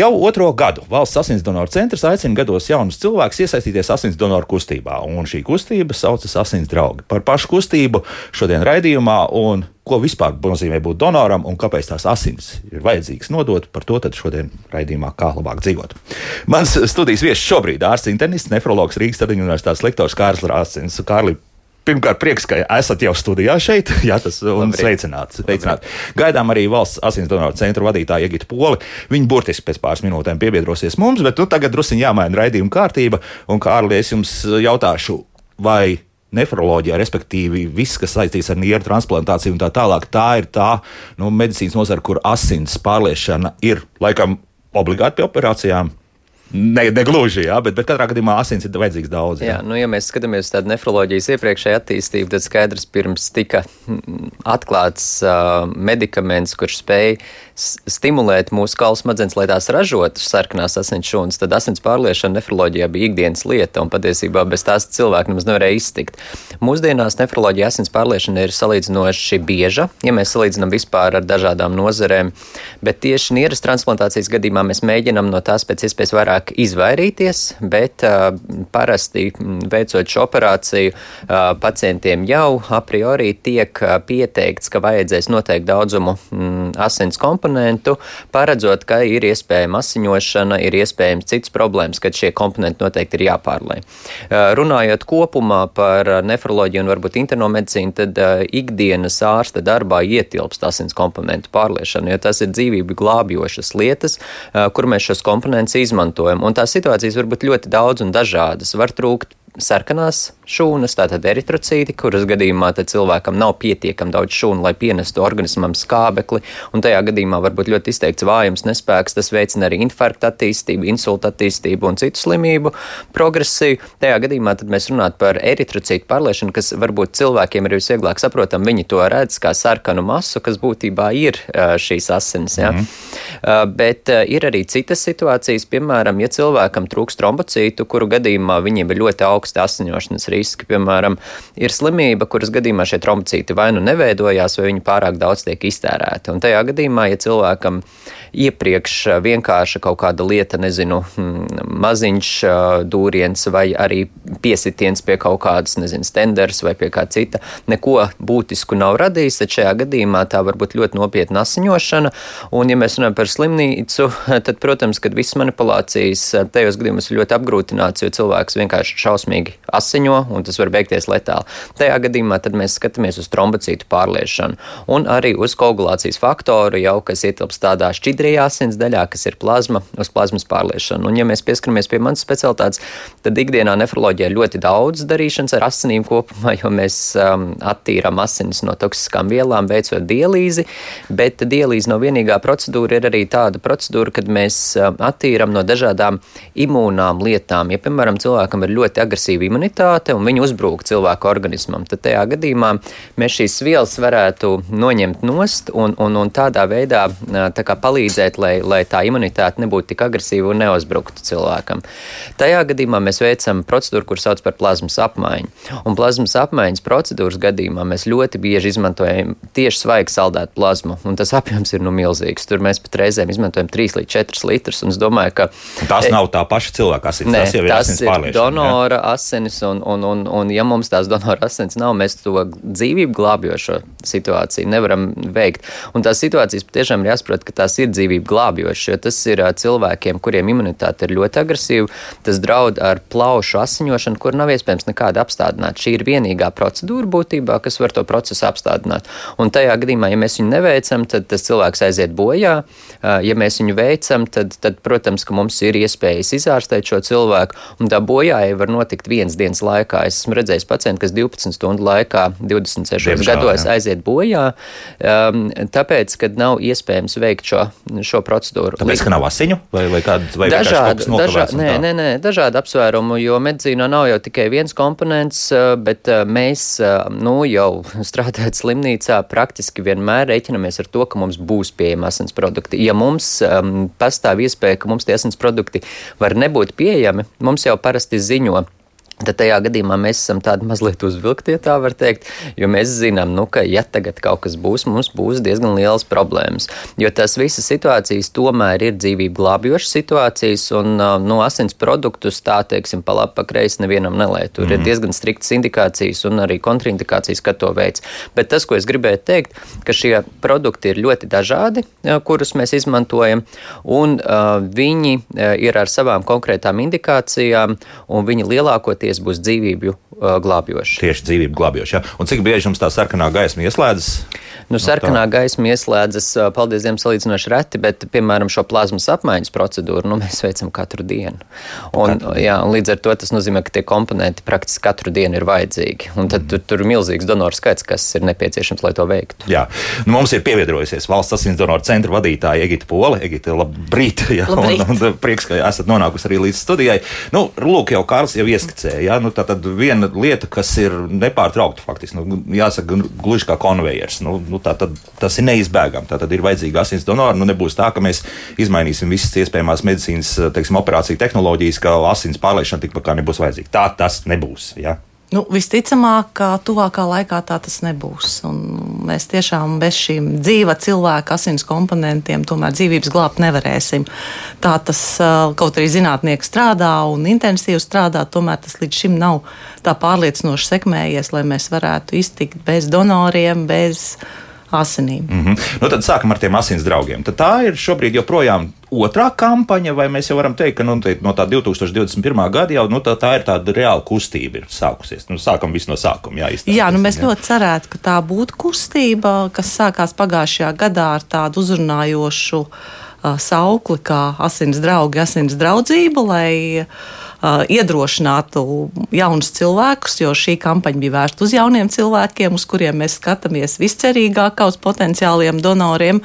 Jau otro gadu valsts asins donoru centrs aicina gados jaunus cilvēkus iesaistīties asins donoru kustībā, un šī kustība saucas Asins draugi. Par pašu kustību šodien raidījumā un ko vispār nozīmē būt donoram un kāpēc tās asins ir vajadzīgas nodot, par to šodien raidījumā kā labāk dzīvot. Mans studijas viesis šobrīd ir ārsts internists, nefrologs Rīgas Tradiņu universitātes lektors Kārlis Rāsins. Kārli, Pirmkārt, prieks, ka esat jau studijā šeit. Jā, tas ir sveicināts. sveicināts. Gaidām arī valsts asins donoru centra vadītāja Iegita Poli. Viņa burtiski pēc pāris minūtēm piebiedrosies mums, bet nu, tagad druskuļi jāmaina raidījuma kārtība. Un, Kārli, es jums jautāšu, vai nefroloģija, respektīvi viss, kas saistīts ar nieru transplantāciju un tā tālāk, tā ir tā nu, medicīnas nozara, kur asins pārliešana ir laikam obligāti pie operācijām. Ne, ne gluži, jā, bet, bet katrā gadījumā asins ir vajadzīgs daudz. Jā, jā nu, ja mēs skatāmies uz tādu nefroloģijas iepriekšēju attīstību, tad skaidrs, pirms tika atklāts uh, medikaments, kurš spēj stimulēt mūsu kaulu smadzenes, lai tās ražotu sarkanās asins šūnas, tad asins pārliešana nefroloģijā bija ikdienas lieta, un patiesībā bez tās cilvēki nemaz nevarēja iztikt. Mūsdienās nefroloģija asins pārliešana ir salīdzinoši bieža, ja mēs salīdzinām vispār ar dažādām nozerēm, bet tieši nieras transplantācijas gadījumā mēs mēģinam no tās pēc iespējas vairāk vairāk izvairīties, bet parasti veicot šo operāciju, pacientiem jau a priori tiek pieteikts, ka vajadzēs noteikti daudzumu asins komponentu, paredzot, ka ir iespējama asiņošana, ir iespējams cits problēmas, kad šie komponenti noteikti ir jāpārlai. Uh, runājot kopumā par nefroloģiju un varbūt internomedicīnu, tad ikdienas ārsta darbā ietilpst asins komponentu pārliešana, jo tas ir dzīvību glābjošas lietas, kur mēs šos komponentus izmantojam izmantojam. Un tās situācijas var būt ļoti daudz un dažādas. Var trūkt sarkanās šūnas, tātad eritrocīti, kuras gadījumā cilvēkam nav pietiekami daudz šūnu, lai pienestu organismam skābekli, un tajā gadījumā var būt ļoti izteikts vājums, nespēks, tas veicina arī infarkta attīstību, insulta attīstību un citu slimību progresiju. Tajā gadījumā mēs runātu par eritrocītu pārliešanu, kas varbūt cilvēkiem ir visvieglāk saprotam, viņi to redz kā sarkanu masu, kas būtībā ir šīs asinis. Ja? Mm. Bet ir arī citas situācijas, piemēram, ja cilvēkam trūkst trombocītu, kuru gadījumā viņiem ir ļoti augsta asiņošanas riski. Piemēram, ir slimība, kuras gadījumā šie trombocīti vai nu neveidojās, vai viņi pārāk daudz tiek iztērēti. Un tajā gadījumā, ja cilvēkam iepriekš vienkārša kaut kāda lieta, nezinu, hmm, maziņš dūriens vai arī piesitiens pie kaut kādas, nezinu, stenders vai pie kā cita, neko būtisku nav radījis, tad šajā gadījumā tā var būt ļoti nopietna asiņošana. Un, ja mēs runājam par slimnīcu, tad, protams, kad visas manipulācijas tajos gadījumos ir ļoti apgrūtināts, jo cilvēks vienkārši šausmīgi asiņo, un tas var beigties letāli. Tajā gadījumā mēs skatāmies uz trombocītu pārliešanu un arī uz koagulācijas faktoru, jau kas ietilpst tādā šķidrajā asins daļā, kas ir plazma, uz plazmas pārliešanu. Un, ja mēs pieskaramies pie manas specialitātes, tad ikdienā nefroloģijā ļoti daudz darīšanas ar asinīm kopumā, jo mēs um, attīrām asinis no toksiskām vielām, veicot dialīzi, bet dialīze nav vienīgā procedūra, ir arī tāda procedūra, kad mēs um, attīrām no dažādām imūnām lietām. Ja, piemēram, cilvēkam ir ļoti agresīva imunitāte un viņi uzbrūk cilvēku organismam, tad tajā gadījumā mēs šīs vielas varētu noņemt nost un, un, un tādā veidā tā kā palīdzēt, lai, lai tā imunitāte nebūtu tik agresīva un neuzbruktu cilvēkam. Tajā gadījumā mēs veicam procedūru, kur sauc par plazmas apmaiņu. Un plazmas apmaiņas procedūras gadījumā mēs ļoti bieži izmantojam tieši svaigu saldētu plazmu, un tas apjoms ir nu milzīgs. Tur mēs pat reizēm izmantojam 3 līdz 4 litrus, un es domāju, ka tas e, nav tā paša cilvēka asins. Tas jau ir pārliešana. Donora ja? Asinis, un, un, un, un ja mums tās donora asins nav, mēs to dzīvību glābjošo situāciju nevaram veikt. Un tās situācijas patiešām ir jāsaprot, ka tās ir dzīvību glābjošas, jo tas ir cilvēkiem, kuriem imunitāte ir ļoti agresīva, tas draud ar plaušu asiņošanu, kur nav iespējams nekāda apstādināt. Šī ir vienīgā procedūra būtībā, kas var to procesu apstādināt. Un tajā gadījumā, ja mēs viņu neveicam, tad tas cilvēks aiziet bojā. Ja mēs viņu veicam, tad, tad protams, ka mums ir iespējas izārstēt šo cilvēku, un tā bojāja var notikt vienas dienas laikā. Es esmu redzējis pacientu, kas 12 stundu laikā, 26 Diemžēl, gados jā. aiziet bojā, um, tāpēc, ka nav iespējams veikt šo, šo procedūru. Tāpēc, ka nav asiņu vai, vai kāda vai dažādi, dažādi, nē, nē, nē, dažādi apsvērumi, jo medicīnā nav jau tikai viens komponents, uh, bet uh, mēs, uh, nu, jau strādājot slimnīcā, praktiski vienmēr rēķinamies ar to, ka mums būs pieejami asins produkti. Ja mums um, pastāv iespēja, ka mums tie asins produkti var nebūt pieejami, mums jau parasti ziņo Tad tajā gadījumā mēs esam tādi mazliet uzvilkti, ja tā var teikt, jo mēs zinām, nu, ka, ja tagad kaut kas būs, mums būs diezgan lielas problēmas. Jo tās visas situācijas tomēr ir dzīvību glābjošas situācijas, un no nu, asins produktus tā, teiksim, pa labi, pa kreisi nevienam nelē. Tur mm. ir mhm. diezgan striktas indikācijas un arī kontraindikācijas, ka to veids. Bet tas, ko es gribēju teikt, ka šie produkti ir ļoti dažādi, kurus mēs izmantojam, un uh, viņi ir ar savām konkrētām indikācijām, un viņi lielākoties mērķis būs dzīvību uh, glābjošs. Tieši dzīvību glābjošs. Ja? Un cik bieži jums tā sarkanā gaisma ieslēdzas? Nu, sarkanā no gaisma ieslēdzas, paldies Dievam, salīdzinoši reti, bet, piemēram, šo plazmas apmaiņas procedūru nu, mēs veicam katru dienu. Un, katru dienu. Jā, un līdz ar to tas nozīmē, ka tie komponenti praktiski katru dienu ir vajadzīgi. Un tad mm. tur, tur ir milzīgs donoru skaits, kas ir nepieciešams, lai to veiktu. Jā, nu, mums ir pievienojusies valsts asins donoru centra vadītāja Egita Pola. Egita, labrīt! Jā, labrīt. Un, un, prieks, ka esat nonākusi arī līdz studijai. Nu, lūk, jau Kārls jau ieskicēja. Jā, nu, tā tad viena lieta, kas ir nepārtraukta faktiski, nu, jāsaka, gluži kā konvejers. Nu, nu, tad tas ir neizbēgami. Tā tad ir vajadzīga asins donora. Nu, nebūs tā, ka mēs izmainīsim visas iespējamās medicīnas teiksim, operāciju tehnoloģijas, ka asins pārliešana tikpat kā nebūs vajadzīga. Tā tas nebūs. Ja? Nu, visticamāk, ka tuvākā laikā tā tas nebūs. Un mēs tiešām bez šīm dzīva cilvēka asins komponentiem tomēr dzīvības glābt nevarēsim. Tā tas kaut arī zinātnieki strādā un intensīvi strādā, tomēr tas līdz šim nav tā pārliecinoši sekmējies, lai mēs varētu iztikt bez donoriem, bez asinīm. Mm -hmm. nu, tad sākam ar tiem asins draugiem. Tad tā ir šobrīd joprojām otrā kampaņa, vai mēs jau varam teikt, ka nu, te, no tā 2021. gada jau nu, tā, tā ir tāda reāla kustība ir sākusies. Nu, sākam visu no sākuma. Jā, jā nu, mēs jā. ļoti cerētu, ka tā būtu kustība, kas sākās pagājušajā gadā ar tādu uzrunājošu uh, saukli kā asins draugi, asins draudzība, lai uh, iedrošinātu jaunus cilvēkus, jo šī kampaņa bija vērsta uz jauniem cilvēkiem, uz kuriem mēs skatāmies viscerīgāk uz potenciāliem donoriem.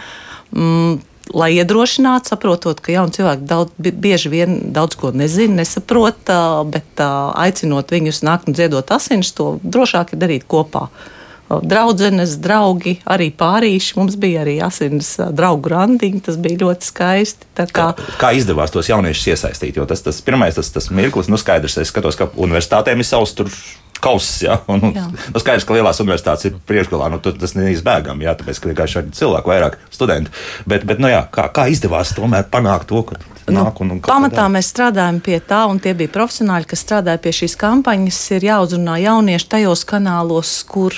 Mm, lai iedrošinātu, saprotot, ka jauni cilvēki daudz, bieži vien daudz ko nezina, nesaprot, bet aicinot viņus nākt un ziedot asinis, to drošāk ir darīt kopā. Draudzenes, draugi, arī pārīši. Mums bija arī asins draugu randiņi. Tas bija ļoti skaisti. Kā... Kā, kā izdevās tos jauniešus iesaistīt? Jo tas, tas pirmais, tas, tas mirklis, nu skaidrs, es skatos, ka universitātēm ir savs tur kauss. Ja? Un, un, nu, skaidrs, ka lielās universitātes ir priekšgalā. Nu, tas neizbēgami, jā, tāpēc, ka vienkārši ir cilvēku vairāk studentu. Bet, bet nu, jā, kā, kā izdevās tomēr panākt to, ka. Nu, un, un pamatā mēs strādājam pie tā, un tie bija profesionāļi, kas strādāja pie šīs kampaņas. Ir jāuzrunā jaunieši tajos kanālos, kur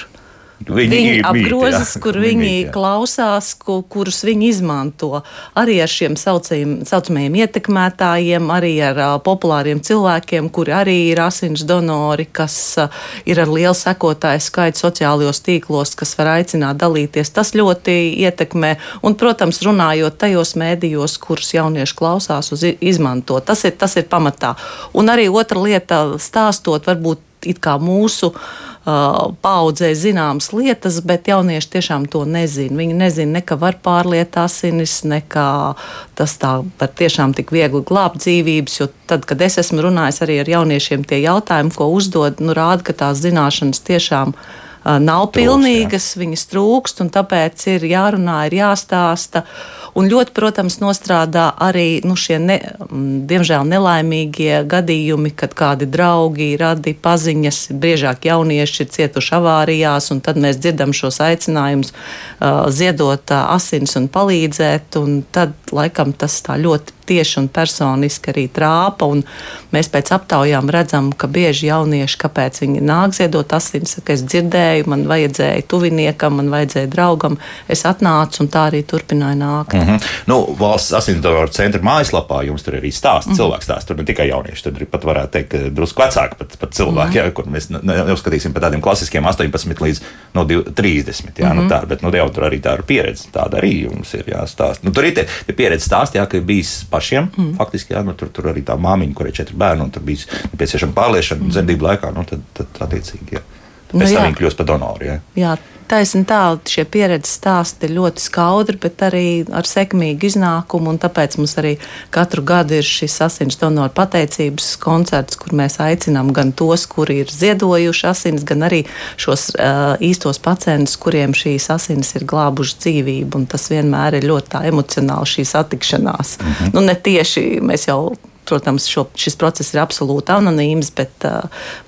Viņi, viņi apgrozas, jā, kur viņi mīt, klausās, ku, kurus viņi izmanto. Arī ar šiem saucamajiem ietekmētājiem, arī ar uh, populāriem cilvēkiem, kuri arī ir asins donori, kas uh, ir ar lielu sekotāju skaitu sociālajos tīklos, kas var aicināt dalīties. Tas ļoti ietekmē. Un, protams, runājot tajos mēdījos, kurus jaunieši klausās, uz izmanto. Tas ir, tas ir pamatā. Un arī otra lieta, stāstot varbūt it kā mūsu uh, paudzē zināmas lietas, bet jaunieši tiešām to nezina. Viņi nezina, ne ka var pārliet asinis, ne ka tas tā var tiešām tik viegli glābt dzīvības. Jo tad, kad es esmu runājis arī ar jauniešiem, tie jautājumi, ko uzdod, nu, rāda, ka tās zināšanas tiešām uh, nav pilnīgas, jā. viņas trūkst, un tāpēc ir jārunā, ir jāstāsta. Un ļoti, protams, nostrādā arī nu, šie, ne, diemžēl, nelaimīgie gadījumi, kad kādi draugi radi paziņas, biežāk jaunieši ir cietuši avārijās, un tad mēs dzirdam šos aicinājumus uh, ziedot uh, asins un palīdzēt, un tad laikam tas tā ļoti tieši un personiski arī trāpa. Mēs pēc aptaujām redzam, ka bieži jaunieši, kāpēc viņi nāk ziedot asins, ka es dzirdēju, man vajadzēja tuviniekam, man vajadzēja draugam, es atnācu un tā arī turpināja nākt. Mm -hmm. nu, valsts asinsdonoru centra mājaslapā jums tur arī stāsts, mm -hmm. cilvēks stāsts. Tur ne tikai jaunieši, tur arī pat varētu teikt, drusku vecāki pat, pat cilvēki, mm -hmm. jā, kur mēs neuzskatīsim par tādiem klasiskiem 18 līdz no 30. Jā, mm -hmm. nu, mhm. tā, bet nu, jau tur arī tā ir pieredze. Tāda arī jums ir jāstāsta. Nu, tur ir tie, tie pieredzes stāsti, jā, ka bijis pašiem. Mm. Faktiski, jā, nu, tur, tur arī tā māmiņa, kurai ir četri bērni, un tur bija nepieciešama pārliešana mm. dzemdību laikā, nu, tad, tad attiecīgi. Jā. Pēc nu, tam viņi kļūst par donoru. Jā. jā, Taisnība tā, šie pieredzes stāsti ir ļoti skaudri, bet arī ar sekmīgu iznākumu. Tāpēc mums arī katru gadu ir šis asins donoru pateicības koncerts, kur mēs aicinām gan tos, kuri ir ziedojuši asins, gan arī šos uh, īstos pacientus, kuriem šīs asins ir glābušas dzīvību. Tas vienmēr ir ļoti emocionāli šī satikšanās. -hmm. nu, ne tieši mēs jau protams, šo, šis process ir absolūti anonīms, bet,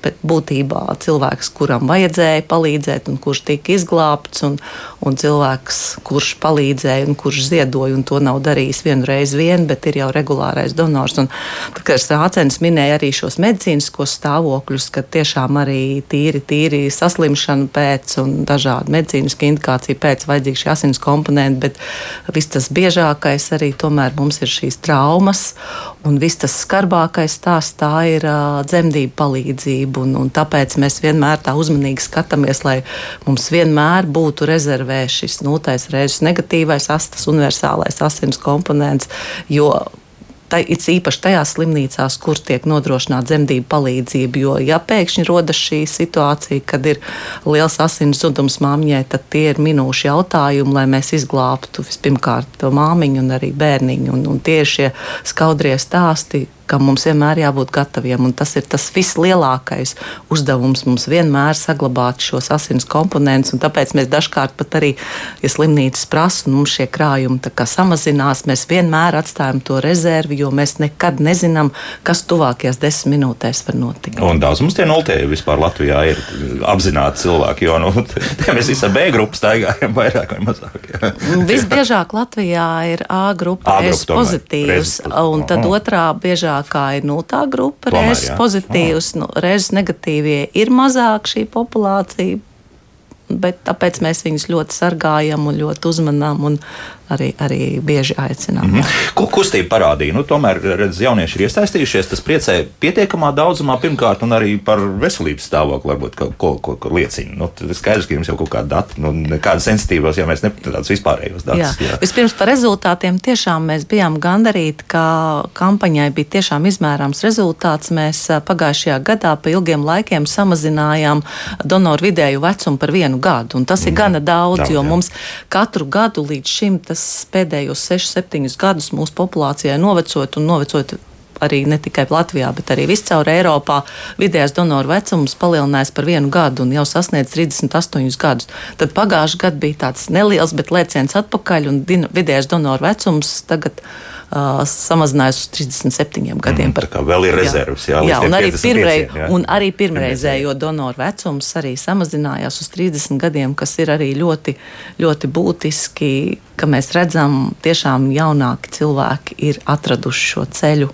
bet būtībā cilvēks, kuram vajadzēja palīdzēt, un kurš tika izglābts, un, un cilvēks, kurš palīdzēja un kurš ziedoja, un to nav darījis vienu reizi vien, bet ir jau regulārais donors. Un, tad, kad Strācens minēja arī šos medicīniskos stāvokļus, ka tiešām arī tīri, tīri saslimšana pēc un dažādu medicīnisku indikāciju pēc vajadzīgi šie asins komponenti, bet viss tas biežākais arī tomēr mums ir šīs traumas, un viss tas skarbākais tās tā ir uh, dzemdību palīdzība, un, un tāpēc mēs vienmēr tā uzmanīgi skatāmies, lai mums vienmēr būtu rezervē šis nūtais reizes negatīvais astas universālais asins komponents, jo tai, it īpaši tajās slimnīcās, kur tiek nodrošināta dzemdību palīdzība. Jo, ja pēkšņi rodas šī situācija, kad ir liels asins zudums māmiņai, tad tie ir minūši jautājumi, lai mēs izglābtu vispirmkārt to māmiņu un arī bērniņu. Un, un tie ir šie skaudrie stāsti, ka mums vienmēr jābūt gataviem. Un tas ir tas vislielākais uzdevums mums vienmēr saglabāt šos asins komponentus. Tāpēc mēs dažkārt pat arī, ja slimnīcas prasa un mums šie krājumi samazinās, mēs vienmēr atstājam to rezervi, jo mēs nekad nezinām, kas tuvākajās desmit minūtēs var notikt. Un daudz mums tie nultēji vispār Latvijā ir apzināti cilvēki, jo nu, mēs visi ar B grupu staigājam vairāk vai mazāk. Visbiežāk Latvijā ir A grupa, A grupa pozitīvs, un tad otrā biežāk lielākā ir nu, tā grupa, reizes pozitīvas, nu, reizes negatīvie ir mazāk šī populācija. Bet tāpēc mēs viņus ļoti sargājam un ļoti uzmanām. Un arī, arī bieži aicinām. Mm -hmm. Ko kustība parādīja? Nu, tomēr, redz, jaunieši ir iesaistījušies. Tas priecē pietiekamā daudzumā pirmkārt, un arī par veselības stāvokli varbūt kaut ko, ko, ko liecina. Nu, tas skaidrs, ka jums jau kaut kāda data, nu, nekādas sensitīvas, ja mēs nepatīkam tādas vispārējos datus. Jā. Jā. Vispirms par rezultātiem tiešām mēs bijām gandarīti, ka kampaņai bija tiešām izmērāms rezultāts. Mēs pagājušajā gadā pa ilgiem laikiem samazinājām donoru vidēju vecumu par vienu gadu, un tas ir mm. gana daudz, daudz jo jā. mums katru gadu līdz šim tas kas pēdējos 6, 7 gadus mūsu populācijai novecot un novecot arī ne tikai Latvijā, bet arī viscaur Eiropā vidējais donoru vecums palielinājās par vienu gadu un jau sasniedz 38 gadus. Tad pagājušajā gadā bija tāds neliels, bet lēciens atpakaļ, un vidējais donoru vecums tagad ir uh, samazinājās uz 37 gadiem. Mm, tā kā vēl ir rezerves, jā, jā, un, arī pirmrei, jā. un arī pirmreizējo donoru vecums arī samazinājās uz 30 gadiem, kas ir arī ļoti, ļoti būtiski, ka mēs redzam, tiešām jaunāki cilvēki ir atraduši šo ceļu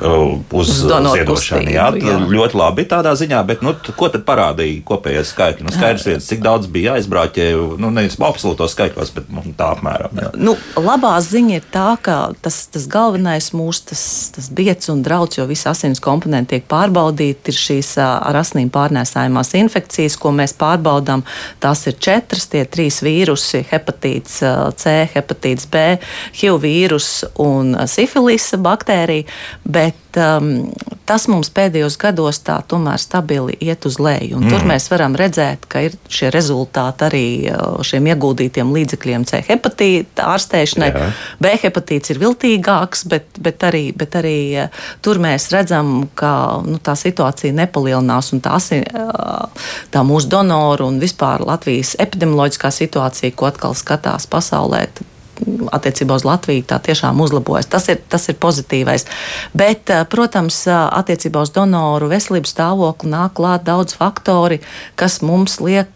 uz, uz ziedošanu. Jā, jā. Ļoti labi tādā ziņā, bet nu, ko tad parādīja kopējais skaitlis? Nu, skaidrs, viens, cik daudz bija aizbrauķē, nu, nevis absolūtos skaitļos, bet nu, tā apmēram. Jā. Nu, labā ziņa ir tā, ka tas, tas galvenais mūsu tas, tas biets un drauds, jo visi asins komponenti tiek pārbaudīti, ir šīs ar asnīm pārnēsājumās infekcijas, ko mēs pārbaudām. Tās ir četras, tie trīs vīrusi - hepatīts C, hepatīts B, HIV vīrus un sifilisa baktērija. Bet bet um, tas mums pēdējos gados tā tomēr stabili iet uz leju. Mm. Tur mēs varam redzēt, ka ir šie rezultāti arī uh, šiem ieguldītiem līdzekļiem C hepatīta ārstēšanai. Jā. B hepatīts ir viltīgāks, bet, bet arī, bet arī uh, tur mēs redzam, ka nu, tā situācija nepalielinās un tās, uh, tā mūsu donoru un vispār Latvijas epidemioloģiskā situācija, ko atkal skatās pasaulē, attiecībā uz Latviju tā tiešām uzlabojas. Tas ir, tas ir pozitīvais. Bet, eh, protams, eh, attiecībā uz donoru veselības stāvokli nāk klāt daudz faktori, kas mums liek,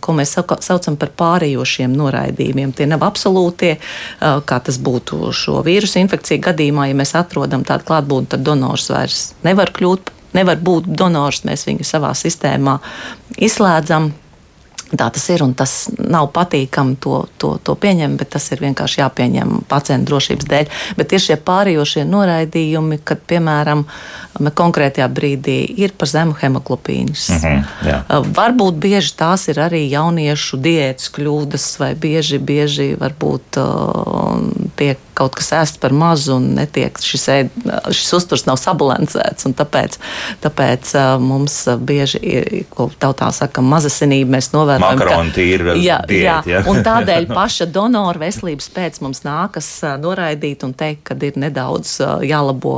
ko mēs saucam par pārējošiem noraidījumiem. Tie nav absolūtie, eh, kā tas būtu šo vīrusu infekciju gadījumā, ja mēs atrodam tādu klātbūtni, tad donors vairs nevar kļūt. Nevar būt donors, mēs viņu savā sistēmā izslēdzam. Tā tas ir un tas nav patīkami to, to, to pieņemt, bet tas ir vienkārši jāpieņem pacientu drošības dēļ. Bet ir šie pārējošie noraidījumi, kad, piemēram, konkrētajā brīdī ir par zemu hemoglobīnas. Mm -hmm, jā. varbūt bieži tās ir arī jauniešu diētas kļūdas, vai bieži, bieži varbūt uh, tiek kaut kas ēsts par mazu un netiek šis, ēd, šis uzturs nav sabalansēts. Tāpēc, tāpēc mums bieži ir, ko tautā saka, mazasinība mēs novērtējam. Makaroni tīri jā, diēt, jā. jā. Un tādēļ paša donora veselības pēc mums nākas noraidīt un teikt, ka ir nedaudz jālabo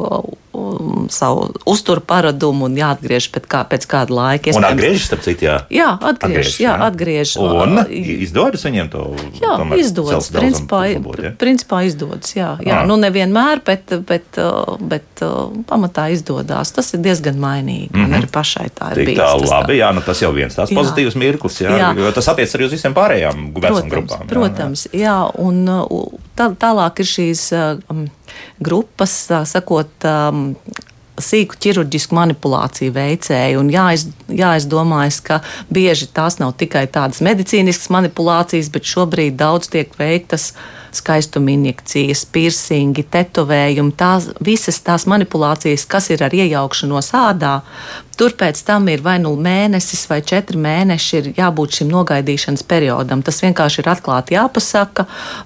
um, savu uzturu paradumu un jāatgriež pēc, kā, pēc kāda laika. Un atgriežas, starp citu, jā. Jā, atgriež, atgriež jā, atgriež. Un izdodas viņiem to? Jā, izdodas. Principā, uzlabot, ja? principā izdodas. Izdodas. Jā, jā. nu nevienmēr, bet, bet, bet pamatā izdodas. Tas ir diezgan mainīgi. Mm -hmm. Arī pašai tā ir. Tik tā labi, tā. jā, nu tas jau viens tās jā. pozitīvs mirklis, jā, jā. jo tas attiec arī uz visiem pārējām vecuma grupām. Jā, protams, jā, jā un tā, tālāk ir šīs um, grupas, tā sakot, um, sīku ķirurģisku manipulāciju veicēji. Jāiz, jāizdomājas, ka bieži tās nav tikai tādas medicīniskas manipulācijas, bet šobrīd daudz tiek veiktas skaistuma injekcijas, piercingi, tetovējumi, tās visas tās manipulācijas, kas ir ar iejaukšanos ādā, Tur pēc tam ir vai nu mēnesis vai četri mēneši, ir jābūt šim nogaidīšanas periodam. Tas vienkārši ir atklāti jāpasaka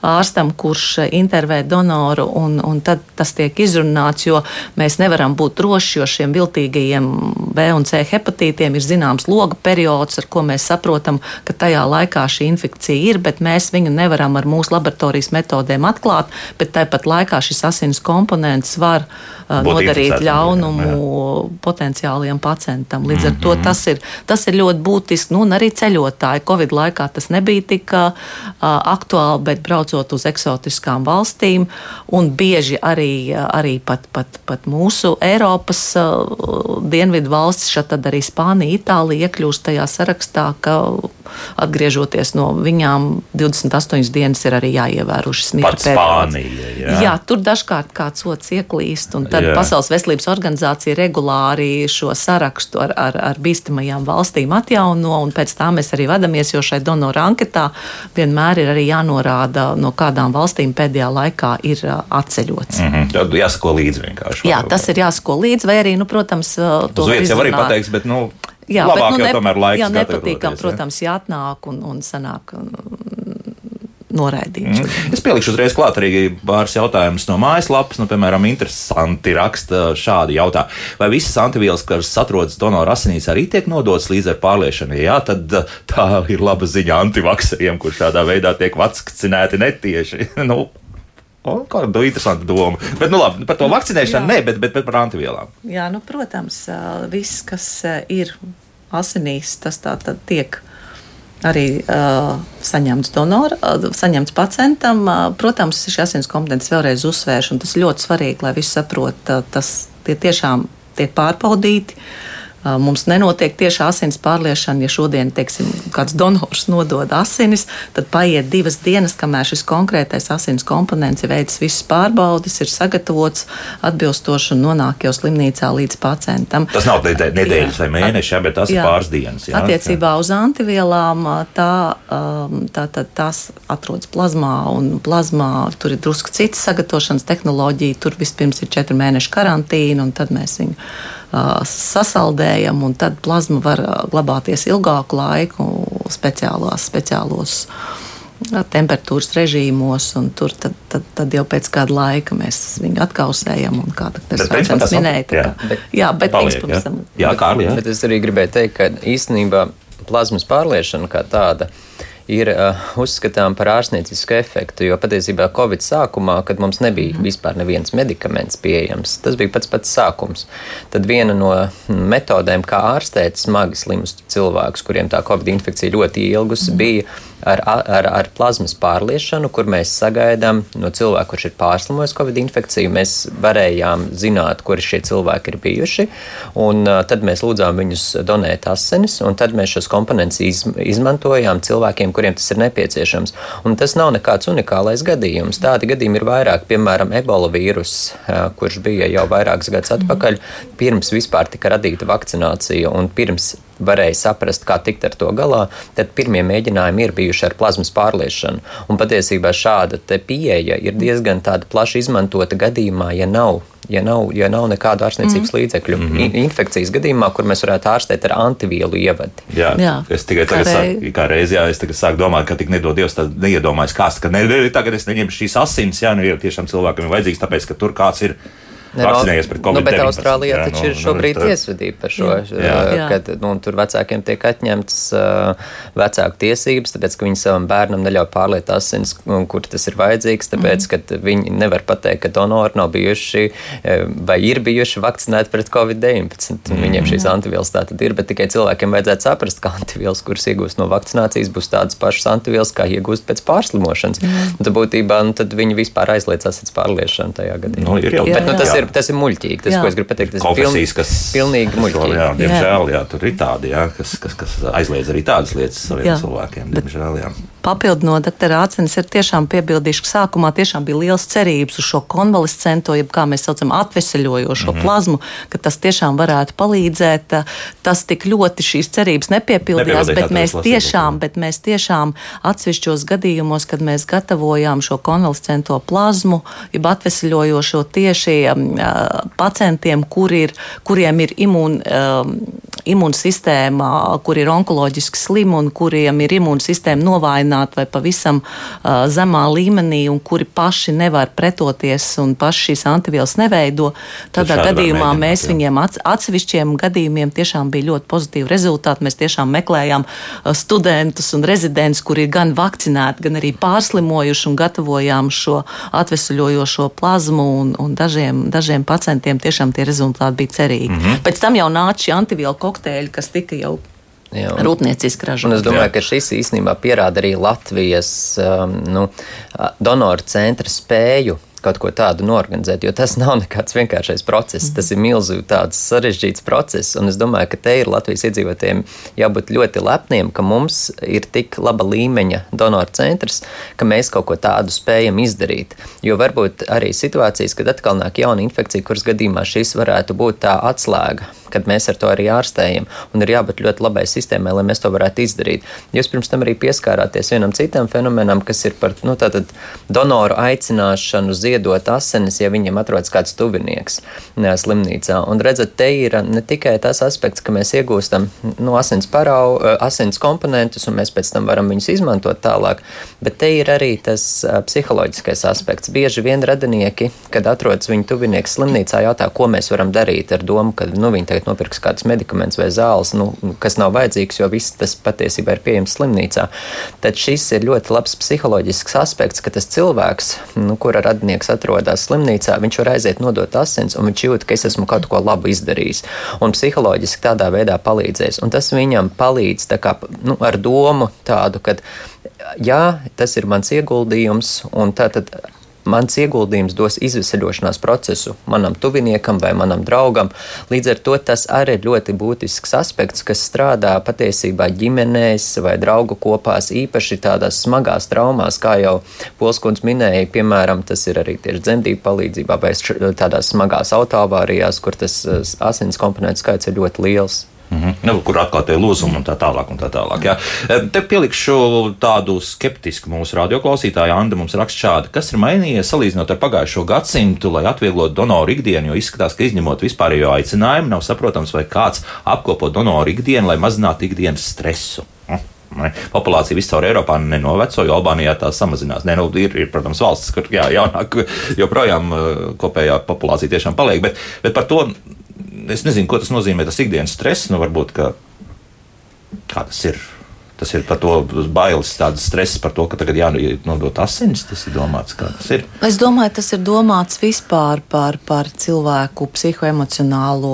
ārstam, kurš intervē donoru, un, un tad tas tiek izrunāts, jo mēs nevaram būt droši, jo šiem viltīgajiem B un C hepatītiem ir zināms loga periods, ar ko mēs saprotam, ka tajā laikā šī infekcija ir, bet mēs viņu nevaram ar mūsu laboratorijas metodēm atklāt, bet tāpat laikā šis asins komponents var uh, nodarīt ļaunumu jā. potenciāliem procentam. Līdz ar to mhm. tas ir, tas ir ļoti būtiski. Nu, arī ceļotāji Covid laikā tas nebija tik uh, aktuāli, bet braucot uz eksotiskām valstīm un bieži arī, arī pat, pat, pat mūsu Eiropas uh, dienvidu valstis, tad arī Spānija, Itālija iekļūst tajā sarakstā, ka atgriežoties no viņām 28 dienas ir arī jāievēro šis miera periods. Jā. jā, tur dažkārt kāds otrs ieklīst, un tad jā. Pasaules veselības organizācija regulāri šo sarakstu ar, ar, ar bīstamajām valstīm atjauno, un pēc tā mēs arī vadamies, jo šai donoru anketā vienmēr ir arī jānorāda, no kādām valstīm pēdējā laikā ir atceļots. Mm -hmm. Tad jāsako līdzi vienkārši. Jā, tas ir jāsako līdzi, vai arī, nu, protams, to vietas jau arī pateiks, bet, nu. Jā, labāk bet, nu, ne, tomēr laiks. Jā, nepatīkam, protams, jāatnāk un, un sanāk noraidīts. Mm. Es pielikšu uzreiz klāt arī pāris jautājumus no mājaslapas. Nu, piemēram, interesanti raksta šādi jautājumi. Vai visas antivielas, kas atrodas donora asinīs, arī tiek nodotas līdz ar pārliešanu? Jā, tad uh, tā ir laba ziņa antivakseriem, kurš tādā veidā tiek vakcinēti netieši. nu, kāda interesanta doma. Bet, nu, labi, par to vakcinēšanu nē, bet, bet, bet par antivielām. Jā, nu, protams, viss, kas ir asinīs, tas tā tad tiek arī uh, saņemts donors, uh, saņemts pacientam. Uh, protams, šī asins kompetences vēlreiz uzsvērš, un tas ļoti svarīgi, lai visi saprot, uh, tas tie tiešām tiek pārbaudīti. Uh, Mums nenotiek tieši asins pārliešana. Ja šodien, teiksim, kāds donors nodod asinis, tad paiet divas dienas, kamēr šis konkrētais asins komponents ir veicis visas pārbaudes, ir sagatavots atbilstoši un nonāk jau slimnīcā līdz pacientam. Tas nav nedēļas vai mēneši, jā, bet tas jā. ir pāris dienas. Jā. Attiecībā uz antivielām tā, tā, tā, tās atrodas plazmā, un plazmā tur ir drusku cits sagatavošanas tehnoloģija. Tur vispirms ir četri mēneši karantīna, un tad mēs viņu sasaldējam, un tad plazma var glabāties ilgāku laiku speciālās, speciālos temperatūras režīmos, un tur tad, tad, tad jau pēc kāda laika mēs viņu atkausējam. Kā tas minēja, tā, jā. Bet, jā, bet paliek, jā. Jā, Kārli, jā. Bet es arī gribēju teikt, ka īstenībā plazmas pārliešana kā tāda ir uh, uzskatām par ārstniecisku efektu, jo patiesībā Covid sākumā, kad mums nebija mhm. vispār neviens medikaments pieejams, tas bija pats pats sākums. Tad viena no metodēm, kā ārstēt smagi slimus cilvēkus, kuriem tā Covid infekcija ļoti ilgus, mm. bija ar, ar, ar plazmas pārliešanu, kur mēs sagaidām no cilvēka, kurš ir pārslimojis Covid infekciju. Mēs varējām zināt, kuri šie cilvēki ir bijuši, un uh, tad mēs lūdzām viņus donēt asinis, un tad mēs šos komponentus iz, izmantojām cilvēkiem, kuriem tas ir nepieciešams. Un tas nav nekāds unikālais gadījums. Tādi gadījumi ir vairāk, piemēram, ebola vīrus, uh, kurš bija jau vairākus gadus atpakaļ, pirms vispār tika radīta vakcinācija un pirms varēja saprast, kā tikt ar to galā, tad pirmie mēģinājumi ir bijuši ar plazmas pārliešanu. Un patiesībā šāda pieeja ir diezgan plaši izmantota gadījumā, ja nav ja nav, ja nav nekādu ārstniecības mm. līdzekļu. Mm -hmm. Infekcijas gadījumā, kur mēs varētu ārstēt ar antivielu ievadi. Jā, jā. es tikai tagad sāku, kā reizē, jā, es tagad sāku domāt, ka tik nedod Dievs, tad neiedomājas kāds, ka ne, tagad es neņemšu šīs asins, jā, nu, ja tiešām cilvēkam ir vajadzīgs, tāpēc, ka tur kāds ir vakcinējies pret Covid-19. Nu, bet Austrālijā jā, taču nu, ir nu, šobrīd nu, tiesvedība par šo, jā. Jā. kad nu, tur vecākiem tiek atņemtas uh, vecāku tiesības, tāpēc, ka viņi savam bērnam neļauj pārliet asins, kur tas ir vajadzīgs, tāpēc, mm. ka viņi nevar pateikt, ka donori nav bijuši vai ir bijuši vakcinēti pret Covid-19. Mm. Viņiem šīs antivielas tā tad ir, bet tikai cilvēkiem vajadzētu saprast, ka antivielas, kuras iegūst no vakcinācijas, būs tādas pašas antivielas, kā iegūst pēc pārslimošanas. Mm. Tad būtībā nu, tad viņi vispār aizliedz asins pārliešanu tajā gadījumā. Nu, ir jau, bet, nu, tas jā. ir ir, tas ir muļķīgi. Tas, jā. ko es gribu pateikt, tas Konfesijas, ir piln, kas, pilnīgi muļķīgi. Jā, diemžēl, jā, tur ir tādi, jā, kas, kas, kas aizliedz arī tādas lietas saviem jā. cilvēkiem. Diemžēl, jā. Papildu no doktora Ācenes ir tiešām piebildījuši, ka sākumā tiešām bija liels cerības uz šo konvalescento, jeb kā mēs saucam, atveseļojošo mm -hmm. plazmu, ka tas tiešām varētu palīdzēt. Tas tik ļoti šīs cerības nepiepildījās, bet mēs, tiešām, bet mēs tiešām atsevišķos gadījumos, kad mēs gatavojām šo konvalescento plazmu, jeb atveseļojošo tieši pacientiem, kur ir, kuriem ir imūnsistēma, kur ir onkoloģiski slimi un kuriem ir imūnsistēma novājināta vai pavisam zemā līmenī, un kuri paši nevar pretoties un paši šīs antivielas neveido. Tādā gadījumā mēs jā. viņiem atsevišķiem gadījumiem tiešām bija ļoti pozitīvi rezultāti. Mēs tiešām meklējām studentus un rezidentus, kuri ir gan vakcinēti, gan arī pārslimojuši un gatavojām šo atvesaļojošo plazmu un, un dažiem, dažiem pacientiem tiešām tie rezultāti bija cerīgi. Mm -hmm. Pēc tam jau nāca šie antivielu kokteļi, kas tika jau Rūpnieciski ražot. Es domāju, jā. ka šis īstenībā pierāda arī Latvijas um, nu, donoru centra spēju kaut ko tādu norganizēt, jo tas nav nekāds vienkāršais process. Tas ir milzīgi tāds sarežģīts process, un es domāju, ka te ir Latvijas iedzīvotājiem jābūt ļoti lepniem, ka mums ir tik laba līmeņa donoru centrs, ka mēs kaut ko tādu spējam izdarīt. Jo varbūt arī situācijas, kad atkal nāk jauna infekcija, kuras gadījumā šis varētu būt tā atslēga kad mēs ar to arī ārstējam. Un ir jābūt ļoti labai sistēmai, lai mēs to varētu izdarīt. Jūs pirms tam arī pieskārāties vienam citam fenomenam, kas ir par nu, donoru aicināšanu ziedot asinis, ja viņam atrodas kāds tuvinieks slimnīcā. Un redzat, te ir ne tikai tas aspekts, ka mēs iegūstam nu, asins parau, asins komponentus, un mēs pēc tam varam viņus izmantot tālāk, bet te ir arī tas psiholoģiskais aspekts. Bieži vien radinieki, kad atrodas viņu tuvinieks slimnīcā, jautā, ko mēs varam darīt ar domu, ka nu, viņi tagad nopirks kādus medikamentus vai zāles, nu, kas nav vajadzīgs, jo viss tas patiesībā ir pieejams slimnīcā. Tad šis ir ļoti labs psiholoģisks aspekts, ka tas cilvēks, nu, kura radinieks atrodas slimnīcā, viņš var aiziet nodot asins, un viņš jūt, ka es esmu kaut ko labu izdarījis. Un psiholoģiski tādā veidā palīdzēs. Un tas viņam palīdz kā, nu, ar domu tādu, ka jā, tas ir mans ieguldījums, un tā tad mans ieguldījums dos izvesaļošanās procesu manam tuviniekam vai manam draugam. Līdz ar to tas arī ir ļoti būtisks aspekts, kas strādā patiesībā ģimenēs vai draugu kopās, īpaši tādās smagās traumās, kā jau Polskunds minēja, piemēram, tas ir arī tieši dzemdību palīdzībā vai tādās smagās autoavārijās, kur tas eh, asins komponentu skaits ir ļoti liels. Mm -hmm. nu, kur atklātie lūzumi un tā tālāk. Un tā tālāk ja. Te pielikšu tādu skeptisku mūsu radioklausītāju. Anna mums raksta šādi, kas ir mainījies salīdzinot ar pagājušo gadsimtu, lai atvieglotu donoru ikdienu, jo izskatās, ka izņemot vispārējo aicinājumu, nav saprotams, vai kāds apkopo donoru ikdienu, lai mazinātu ikdienas stresu. Ne? Populācija viscaur Eiropā nenoveco, jo Albānijā tā samazinās. Ne, nu, ir, ir, protams, valstis, kur jā, jaunāk joprojām kopējā populācija tiešām paliek, bet, bet par to es nezinu, ko tas nozīmē, tas ikdienas stress. Nu, varbūt, ka, kā tas ir? Tas ir par to bailes, tādas stresa par to, ka tagad jānodot asinis. Tas ir domāts, kā tas ir. Es domāju, tas ir domāts vispār par, par cilvēku psihoemocionālo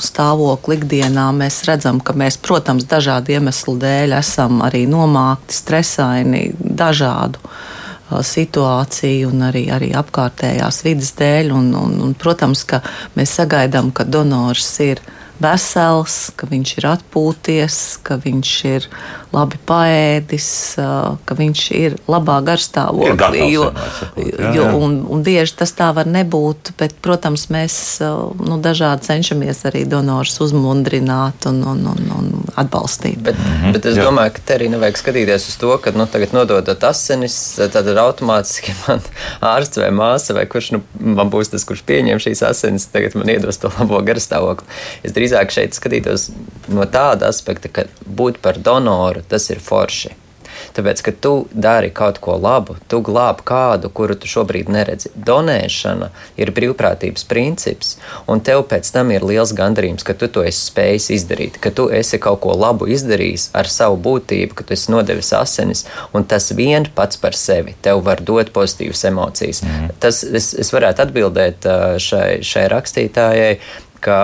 stāvokli ikdienā. Mēs redzam, ka mēs, protams, dažādu iemeslu dēļ esam arī nomākti, stresaini, dažādu situāciju un arī, arī apkārtējās vidas dēļ. Un, un, un, protams, ka mēs sagaidām, ka donors ir vesels, ka viņš ir atpūties, ka viņš ir labi paēdis, ka viņš ir labā garstāvoklī. Jo, jā, jo, un, un bieži tas tā var nebūt, bet, protams, mēs nu, dažādi cenšamies arī donors uzmundrināt un, un, un, un atbalstīt. Bet, mm -hmm. bet es jā. domāju, ka te arī nevajag skatīties uz to, ka nu, tagad nododot asinis, tad ir automātiski man ārsts vai māsa vai kurš nu, man būs tas, kurš pieņem šīs asinis, tagad man iedos to labo garstāvokli. Es drīzāk šeit skatītos no tāda aspekta, ka būt par donoru tas ir forši. Tāpēc, ka tu dari kaut ko labu, tu glābi kādu, kuru tu šobrīd neredzi. Donēšana ir brīvprātības princips, un tev pēc tam ir liels gandarījums, ka tu to esi spējis izdarīt, ka tu esi kaut ko labu izdarījis ar savu būtību, ka tu esi nodevis asinis, un tas vien pats par sevi tev var dot pozitīvas emocijas. Mm. Tas es, es varētu atbildēt šai, šai rakstītājai, ka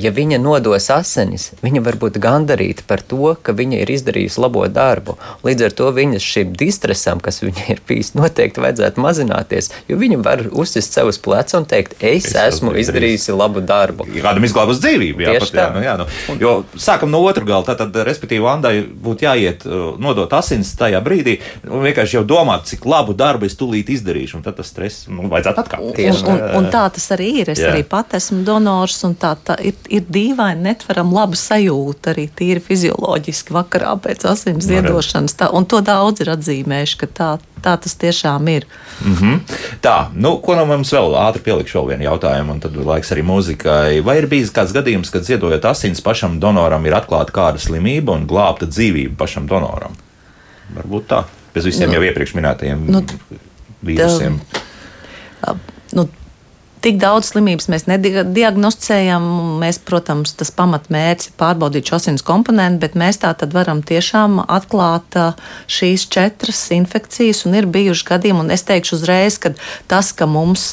ja viņa nodos asinis, viņa var būt gandarīta par to, ka viņa ir izdarījusi labo darbu. Līdz ar to viņas šim distresam, kas viņai ir bijis, noteikti vajadzētu mazināties, jo viņa var uzsist sev uz pleca un teikt, es, es esmu izdarījusi labu darbu. Kādam izglābus dzīvību, jā, pat, jā, nu, jā nu. Jo sākam no otru tad, tad respektīvi, Andai būtu jāiet uh, nodot asins tajā brīdī, un vienkārši jau domāt, cik labu darbu es tūlīt izdarīšu, un tad tas stress, nu, vajadzētu atkāpties. Un, un, un tā tas arī ir. Es jā. arī pat esmu donors, un tā, tā ir ir dīvaini, netveram labu sajūtu arī tīri fizioloģiski vakarā pēc asins ziedošanas. Tā, un to daudz ir atzīmējuši, ka tā, tā tas tiešām ir. Mm -hmm. Tā, nu, ko no mums vēl ātri pielikšu vēl vienu jautājumu, un tad laiks arī mūzikai. Vai ir bijis kāds gadījums, kad ziedojot asins pašam donoram ir atklāta kāda slimība un glābta dzīvība pašam donoram? Varbūt tā, bez visiem nu, jau iepriekš minētajiem nu, vīrusiem. Tā, nu, Tik daudz slimības mēs nediagnosticējam. Mēs, protams, tas pamatmērķis ir pārbaudīt šo asins komponentu, bet mēs tā tad varam tiešām atklāt šīs četras infekcijas. Un ir bijuši gadījumi, un es teikšu uzreiz, ka tas, ka mums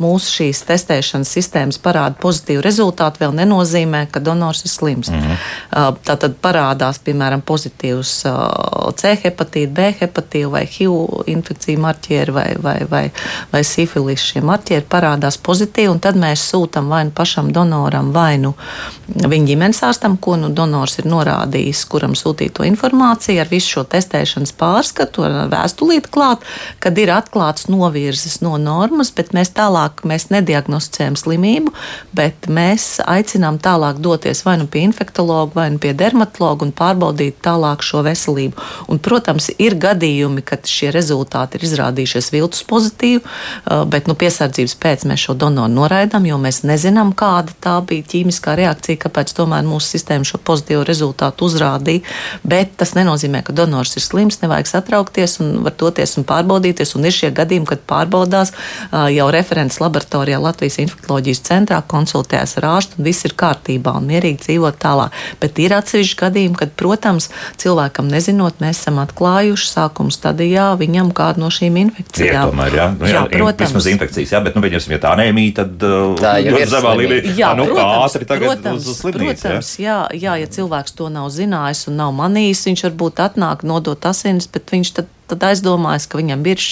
mūsu šīs testēšanas sistēmas parāda pozitīvu rezultātu, vēl nenozīmē, ka donors ir slims. -hmm. Tā tad parādās, piemēram, pozitīvs C hepatīta, B hepatīta vai HIV infekcija marķieri vai, vai, vai, vai sifilis. Šie marķieri parādās pozitīvi, un tad mēs sūtām vai nu pašam donoram, vai nu viņa ģimenes ārstam, ko nu donors ir norādījis, kuram sūtīt to informāciju ar visu šo testēšanas pārskatu, ar vēstulīti klāt, kad ir atklāts novirzes no normas, bet mēs tālāk mēs nediagnosticējam slimību, bet mēs aicinām tālāk doties vai nu pie infektologa, vai nu pie dermatologa un pārbaudīt tālāk šo veselību. Un, protams, ir gadījumi, kad šie rezultāti ir izrādījušies viltus pozitīvi, bet nu, piesardzības pēc mēs šo donoru noraidām, jo mēs nezinām, kāda tā bija ķīmiskā reakcija, kāpēc tomēr mūsu sistēma šo pozitīvu rezultātu uzrādīja. Bet tas nenozīmē, ka donors ir slims, nevajag satraukties un var doties un pārbaudīties. Un ir šie gadījumi, kad pārbaudās jau referents laboratorijā Latvijas infekcijas centrā, konsultējas ar ārstu un viss ir kārtībā un mierīgi dzīvot tālāk. Bet ir atsevišķi gadījumi, kad, protams, cilvēkam nezinot, mēs esam atklājuši sākuma stadijā viņam kādu no šīm infekcijām. Jā, tomēr, jā. Nu, jā, jā, protams. Vismaz infekcijas, jā, bet, nu, viņam, ja tā ne prēmija, tad uh, ļoti zemā līmenī. Jā, nu, protams, ātri tagad protams, uz slimnīcu. Protams, jā? Jā, jā, ja cilvēks to nav zinājis un nav manījis, viņš varbūt atnāk nodot asinis, bet viņš tad tad aizdomājas, ka viņam ir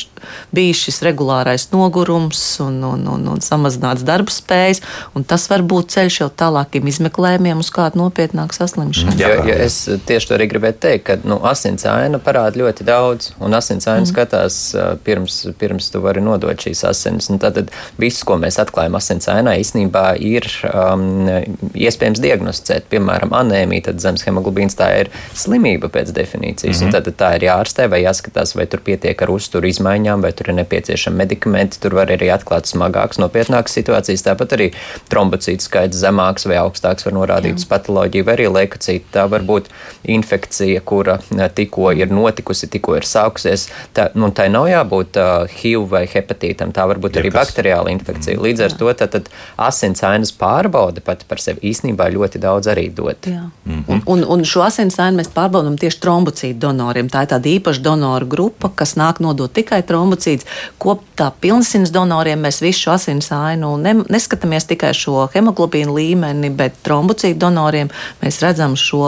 bijis šis regulārais nogurums un, un, un, un samazināts darba spējas, un tas var būt ceļš jau tālākiem izmeklējumiem uz kādu nopietnāku saslimšanu. Jā, jo, jo es tieši to arī gribēju teikt, ka nu, asins aina parāda ļoti daudz, un asins aina mm. skatās pirms, pirms tu vari nodot šīs asinis. Tad viss, ko mēs atklājam asins ainā, īstenībā ir um, iespējams diagnosticēt, piemēram, anēmija, tad zemes hemoglobīns tā ir slimība pēc definīcijas, mm -hmm. un tad tā ir jārastē vai jāskatās jāskatās, vai tur pietiek ar uzturu izmaiņām, vai tur ir nepieciešami medikamenti. Tur var arī atklāt smagākas, nopietnākas situācijas. Tāpat arī trombocītu skaits zemāks vai augstāks var norādīt uz patoloģiju, vai arī leukocītu. Tā var būt infekcija, kura tikko ir notikusi, tikko ir sākusies. Tā, nu, tā nav jābūt uh, HIV vai hepatītam, tā var būt arī Jebkas. bakteriāla infekcija. Mm. Līdz ar to tad, tad asinsainas pārbaude pati par sevi īstenībā ļoti daudz arī dod. Jā. Mm -hmm. un, un, un šo asinsainu mēs pārbaudām tieši trombocītu donoriem. Tā ir tāda īpaša donoru grupa, kas nāk nodot tikai trombocītus. Kopā pilnsins donoriem mēs visu asins ainu ne, neskatāmies tikai šo hemoglobīnu līmeni, bet trombocītu donoriem mēs redzam šo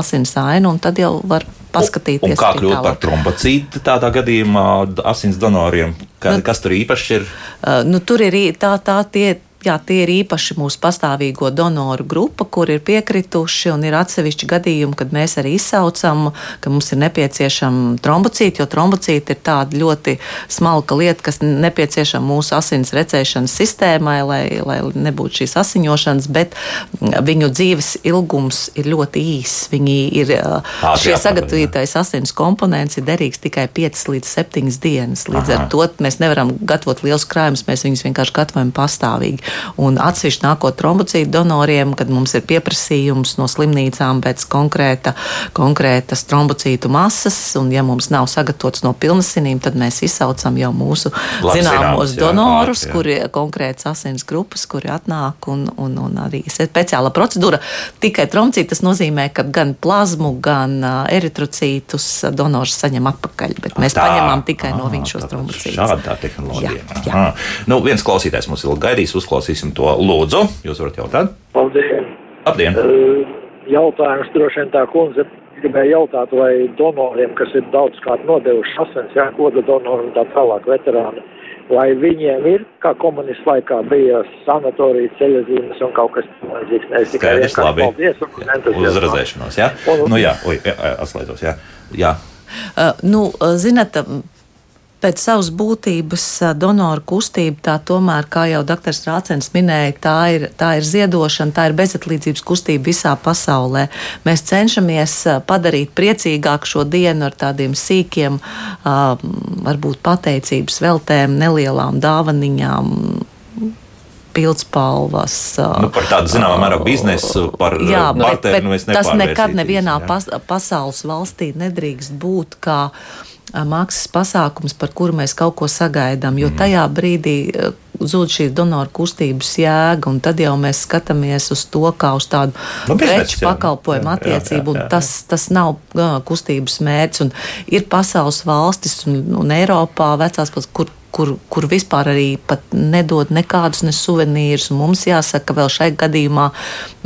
asins ainu un tad jau var paskatīties. Un kā kļūt par trombocītu tādā gadījumā asins donoriem? Ka, nu, kas tur īpaši ir? Uh, nu, tur ir tā, tā tie jā, tie ir īpaši mūsu pastāvīgo donoru grupa, kur ir piekrituši, un ir atsevišķi gadījumi, kad mēs arī izsaucam, ka mums ir nepieciešama trombocīta, jo trombocīta ir tāda ļoti smalka lieta, kas nepieciešama mūsu asins recēšanas sistēmai, lai, lai nebūtu šīs asiņošanas, bet viņu dzīves ilgums ir ļoti īss. Viņi ir šie sagatavotais asins komponents ir derīgs tikai 5 līdz 7 dienas. Līdz Aha. ar to mēs nevaram gatavot liels krājumus, mēs viņus vienkārši gatavojam pastāvīgi. Un atsevišķi nākot trombocītu donoriem, kad mums ir pieprasījums no slimnīcām pēc konkrēta, konkrētas trombocītu masas, un ja mums nav sagatavots no pilnasinīm, tad mēs izsaucam jau mūsu Labi, zināmos zināms, donorus, jā, kuri konkrēts asins grupas, kuri atnāk un, un, un arī speciāla procedūra. Tikai trombocīti tas nozīmē, ka gan plazmu, gan eritrocītus donors saņem atpakaļ, bet mēs tā, paņemam tikai aha, no viņa šos trombocītus. Šāda tā tehnoloģija. Jā, jā. Nu, viens klausītājs mums ir gaidījis, uzklausīsim to lūdzu. Jūs varat jautāt? Paldies! Labdien! Uh, jautājums droši vien tā kundze gribēja jautāt, vai donoriem, kas ir daudzkārt nodevuši asins, jā, koda donoru un tā tālāk veterāni, vai viņiem ir, kā komunistu laikā bija sanatorija, ceļazīmes un kaut kas tamlīdzīgs. Nevis tikai vienkārši paldies un entuziasmā. Uzrazēšanos, jā? Un, nu jā, oj, atslēdzos, jā. jā. Uh, nu, zinat, pēc savas būtības donoru kustība, tā tomēr, kā jau dr. Rācens minēja, tā ir, tā ir ziedošana, tā ir bezatlīdzības kustība visā pasaulē. Mēs cenšamies padarīt priecīgāku šo dienu ar tādiem sīkiem, varbūt pateicības veltēm, nelielām dāvaniņām pildspalvas. Nu, par tādu zināmā mērā biznesu, par jā, barteru, bet, bet tas nekad nevienā jā. pas, pasaules valstī nedrīkst būt kā maksas pasākums, par kuru mēs kaut ko sagaidām, jo mm. tajā brīdī zūd šī donoru kustības jēga, un tad jau mēs skatāmies uz to kā uz tādu nu, preču pakalpojumu jā, attiecību, jā, jā, jā. un tas, tas nav kustības mērķis. Ir pasaules valstis un, un Eiropā vecās, kur kur, kur vispār arī nedod nekādus ne suvenīrus. Mums jāsaka, vēl šai gadījumā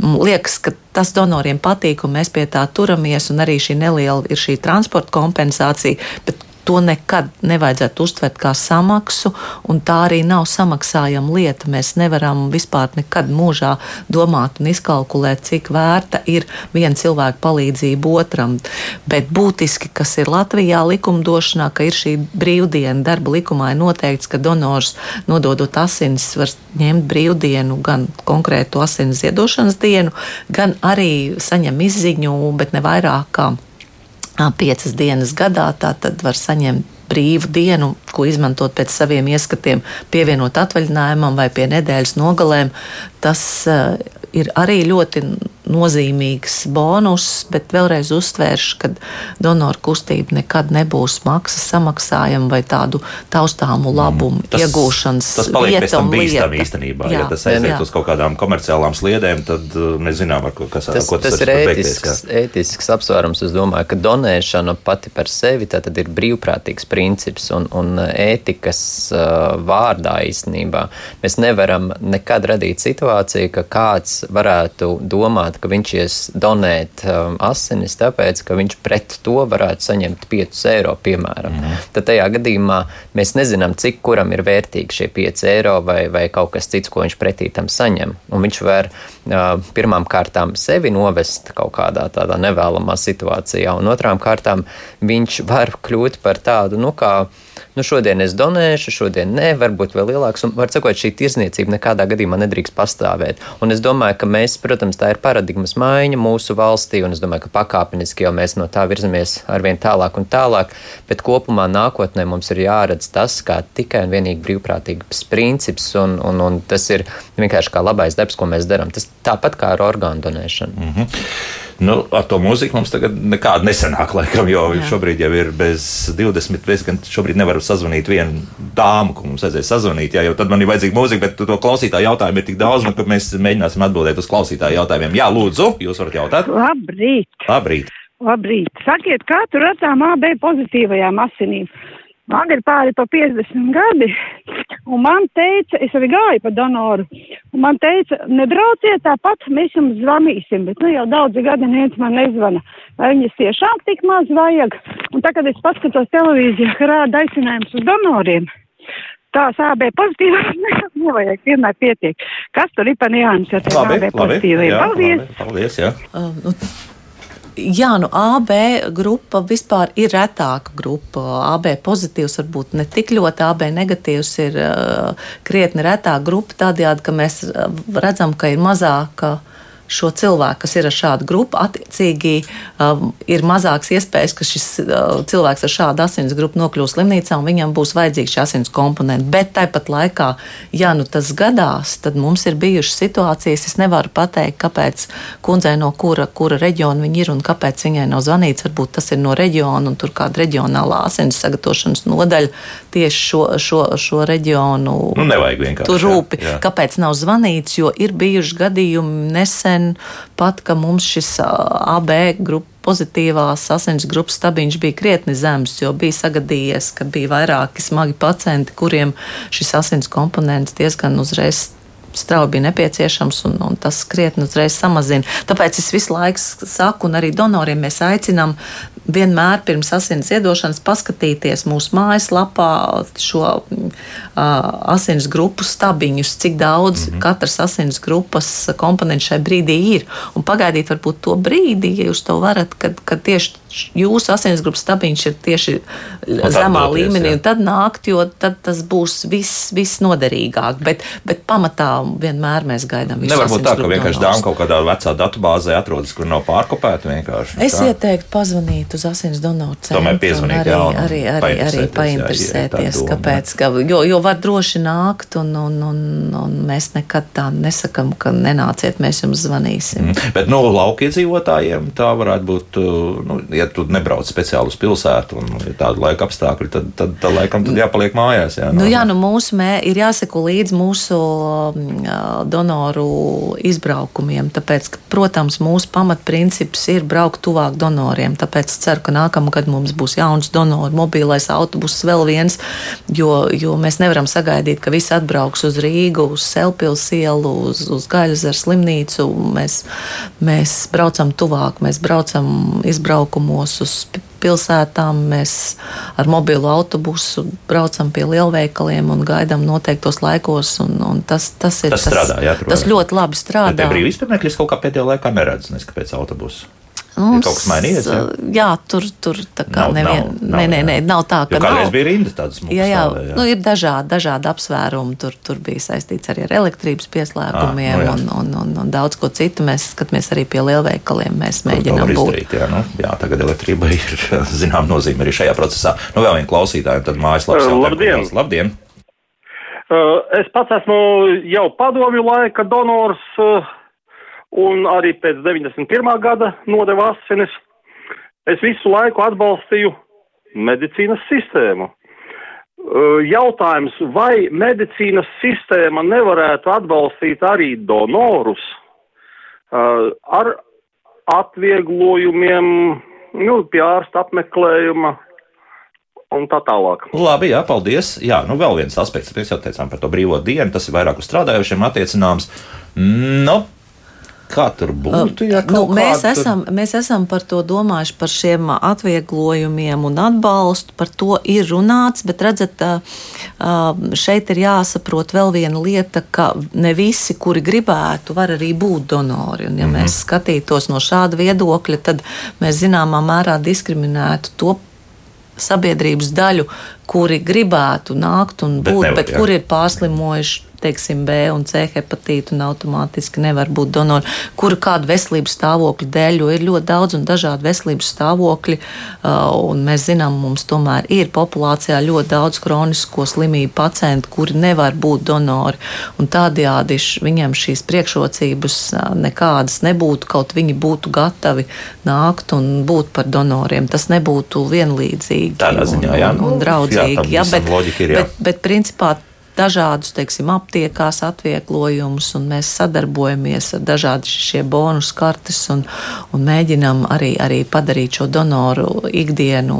liekas, ka tas donoriem patīk, un mēs pie tā turamies, un arī šī neliela ir šī transporta kompensācija. Bet to nekad nevajadzētu uztvert kā samaksu, un tā arī nav samaksājama lieta. Mēs nevaram vispār nekad mūžā domāt un izkalkulēt, cik vērta ir viena cilvēka palīdzība otram. Bet būtiski, kas ir Latvijā likumdošanā, ka ir šī brīvdiena, darba likumā ir noteikts, ka donors nododot asinis var ņemt brīvdienu, gan konkrētu asins ziedošanas dienu, gan arī saņem izziņu, bet ne vairāk kā piecas dienas gadā, tad var saņemt brīvu dienu, ko izmantot pēc saviem ieskatiem, pievienot atvaļinājumam vai pie nedēļas nogalēm. Tas uh, ir arī ļoti nozīmīgs bonus, bet vēlreiz uzsvēršu, ka donoru kustība nekad nebūs maksas samaksājuma vai tādu taustāmu mm. labumu mm. tas, iegūšanas tas paliek pēc tam bīstam īstenībā. Jā, ja tas aiziet jā. uz kaut kādām komerciālām sliedēm, tad uh, mēs zinām, ar ko, kas, tas, ko tas, tas ir. Ētisks, ētisks apsvērums. Es domāju, ka donēšana pati par sevi ir brīvprātīgs princips un, un ētikas uh, vārdā īstenībā. Mēs nevaram nekad radīt situāciju, ka kāds varētu domāt, ka viņš ies donēt um, asinis, tāpēc, ka viņš pret to varētu saņemt 5 eiro, piemēram. Mm. Tad tajā gadījumā mēs nezinām, cik kuram ir vērtīgi šie 5 eiro vai, vai kaut kas cits, ko viņš pretī tam saņem. Un viņš var uh, pirmām kārtām sevi novest kaut kādā tādā nevēlamā situācijā, un otrām kārtām viņš var kļūt par tādu, nu, kā nu, šodien es donēšu, šodien nē, varbūt vēl lielāks. Un, var sakot, šī tirzniecība nekādā gadījumā nedrīkst pastāvēt. Un es domāju, ka mēs, protams, tā ir paradigmas maiņa mūsu valstī, un es domāju, ka pakāpeniski jau mēs no tā virzamies arvien tālāk un tālāk, bet kopumā nākotnē mums ir jāredz tas kā tikai un vienīgi brīvprātīgs princips, un, un, un tas ir vienkārši kā labais darbs, ko mēs darām. Tas tāpat kā ar orgānu donēšanu. Mm -hmm. Nu, ar to mūziku mums tagad nekāda nesenāk, laikam, jo Jā. šobrīd jau ir bez 20. Bez, gan šobrīd nevaru sazvanīt vienu dāmu, ko mums vajadzēja sazvanīt. Jā, jo tad man ir vajadzīga mūzika, bet to klausītāju jautājumu ir tik daudz, nu, ka mēs mēģināsim atbildēt uz klausītāju jautājumiem. Jā, lūdzu, jūs varat jautāt. Labrīt! Labrīt! Labrīt! Sakiet, kā tur ar tām AB pozitīvajām asinīm? Man ir pāri pa 50 gadi, un man teica, es arī gāju pa donoru, un man teica, nebrauciet tāpat, mēs jums zvanīsim, bet nu jau daudzi gadi neviens man nezvana, vai viņas tiešām tik maz vajag. Un tā, kad es paskatos televīziju, ka rāda aicinājums uz donoriem, tās AB pozitīvās nevajag, vienmēr pietiek. Kas tur ir pa nianses ar tām AB pozitīvajiem? Paldies! Labi, paldies, jā. Uh, nu, Jā, nu AB grupa vispār ir retāka grupa. AB pozitīvs varbūt ne tik ļoti, AB negatīvs ir uh, krietni retāka grupa, tādējādi, ka mēs redzam, ka ir mazāka šo cilvēku, kas ir ar šādu grupu, attiecīgi um, ir mazāks iespējas, ka šis uh, cilvēks ar šādu asins grupu nokļūs slimnīcā un viņam būs vajadzīgs šī asins komponents. Bet tāpat laikā, ja nu tas gadās, tad mums ir bijušas situācijas, es nevaru pateikt, kāpēc kundzei no kura, kura reģiona viņa ir un kāpēc viņai nav zvanīts. Varbūt tas ir no reģiona un tur kāda reģionālā asins sagatavošanas nodaļa tieši šo, šo, šo reģionu. Nu, nevajag vienkārši. Tur rūpi. Jā, jā. Kāpēc nav zvanīts? Jo ir bijuši gadījumi nesen pat, ka mums šis AB grupa pozitīvās asins grupas stabiņš bija krietni zems, jo bija sagadījies, ka bija vairāki smagi pacienti, kuriem šis asins komponents diezgan uzreiz strauji bija nepieciešams, un, un tas krietni uzreiz samazina. Tāpēc es visu laiku saku, un arī donoriem mēs aicinām vienmēr pirms asins iedošanas paskatīties mūsu mājaslapā šo uh, asins grupu stabiņus, cik daudz mm -hmm. katras asins grupas komponents šai brīdī ir. Un pagaidīt varbūt to brīdi, ja jūs to varat, kad, kad tieši jūsu asinsgrupas stabiņš ir tieši zemā doties, līmenī, jā. un tad nākt, jo tad tas būs viss vis noderīgāk. Bet, bet pamatā vienmēr mēs gaidām visu. Nevar būt tā, ka vienkārši dāma kaut kādā vecā datubāzē atrodas, kur nav pārkopēta vienkārši. Es tā. ieteiktu pazvanīt uz asins donoru centru. Tomēr piezvanīt, arī, jā, arī, arī, arī painteresēties, kāpēc, ka, jo, jo var droši nākt, un, un, un, un mēs nekad tā nesakam, ka nenāciet, mēs jums zvanīsim. Mm. Bet, nu, laukiedzīvotājiem tā varētu būt, nu, ja tu nebrauc speciāli uz pilsētu un ir tāda laika apstākļi, tad, tad, tad laikam tad jāpaliek mājās. Jā, nu, jā, nu mūsu mē ir jāseko līdz mūsu uh, donoru izbraukumiem, tāpēc, ka, protams, mūsu pamatprincips ir braukt tuvāk donoriem. Tāpēc ceru, ka nākamgad mums būs jauns donoru mobilais autobuss vēl viens, jo, jo mēs nevaram sagaidīt, ka visi atbrauks uz Rīgu, uz Selpils ielu, uz, uz Gaļas ar slimnīcu. Mēs, mēs braucam tuvāk, mēs braucam izbraukumu uzņēmumos, uz pilsētām. Mēs ar mobilo autobusu braucam pie lielveikaliem un gaidām noteiktos laikos. Un, un tas, tas, ir, tas, strādā, jā, tas ļoti labi strādā. Bet brīvības pirmekļus kaut kā pēdējā laikā neredz, neskapēc autobusu. Mums, ir kaut kas mainījies? Jā, jā tur, tur tā kā nav, nevien, nav, nē, nē, nē, nav tā, ka. Kādreiz bija rinda tādas mūzikas. Jā, jā, stāvē, jā. Nu, ir dažādi, dažādi apsvērumi. Tur, tur bija saistīts arī ar elektrības pieslēgumiem ah, nu, un, un, un, un daudz ko citu. Mēs skatāmies arī pie lielveikaliem. Mēs mēģinām būt. Izdarīt, jā, nu, jā, tagad elektrība ir zinām nozīme arī šajā procesā. Nu, vēl vien klausītāji, tad mājaslapas jau Labdien! Labdien! Uh, es pats esmu jau padomju laika donors. Un arī pēc 91. gada nodeva asinis. Es visu laiku atbalstīju medicīnas sistēmu. Jautājums, vai medicīnas sistēma nevarētu atbalstīt arī donorus ar atvieglojumiem, nu, pie ārsta apmeklējuma, un tā tālāk. Labi, jā, paldies. Jā, nu vēl viens aspekts, mēs jau teicām par to brīvo dienu, tas ir vairāk uz strādājošiem attiecināms. Nu, Kā tur būtu? Ja nu, mēs, kādu... esam, mēs esam par to domājuši, par šiem atvieglojumiem un atbalstu. Par to ir runāts, bet redzat, šeit ir jāsaprot vēl viena lieta, ka ne visi, kuri gribētu, var arī būt donori. Un, ja mm -hmm. mēs skatītos no šāda viedokļa, tad mēs zināmā mērā diskriminētu to sabiedrības daļu, kuri gribētu nākt un būt, bet, nevar, bet jā. kuri ir pārslimojuši teiksim, B un C hepatītu un automātiski nevar būt donori, kuru kādu veselības stāvokļu dēļ, jo ir ļoti daudz un dažādi veselības stāvokļi, un mēs zinām, mums tomēr ir populācijā ļoti daudz kronisko slimību pacientu, kuri nevar būt donori, un tādējādi viņiem šīs priekšrocības nekādas nebūtu, kaut viņi būtu gatavi nākt un būt par donoriem. Tas nebūtu vienlīdzīgi Tādā ziņā, jā, un, un, un draudzīgi. Jā, jā, bet, ir, jā. bet, bet principā dažādus, teiksim, aptiekās atvieglojumus, un mēs sadarbojamies ar dažādi šie bonus kartes un, un mēģinam arī, arī padarīt šo donoru ikdienu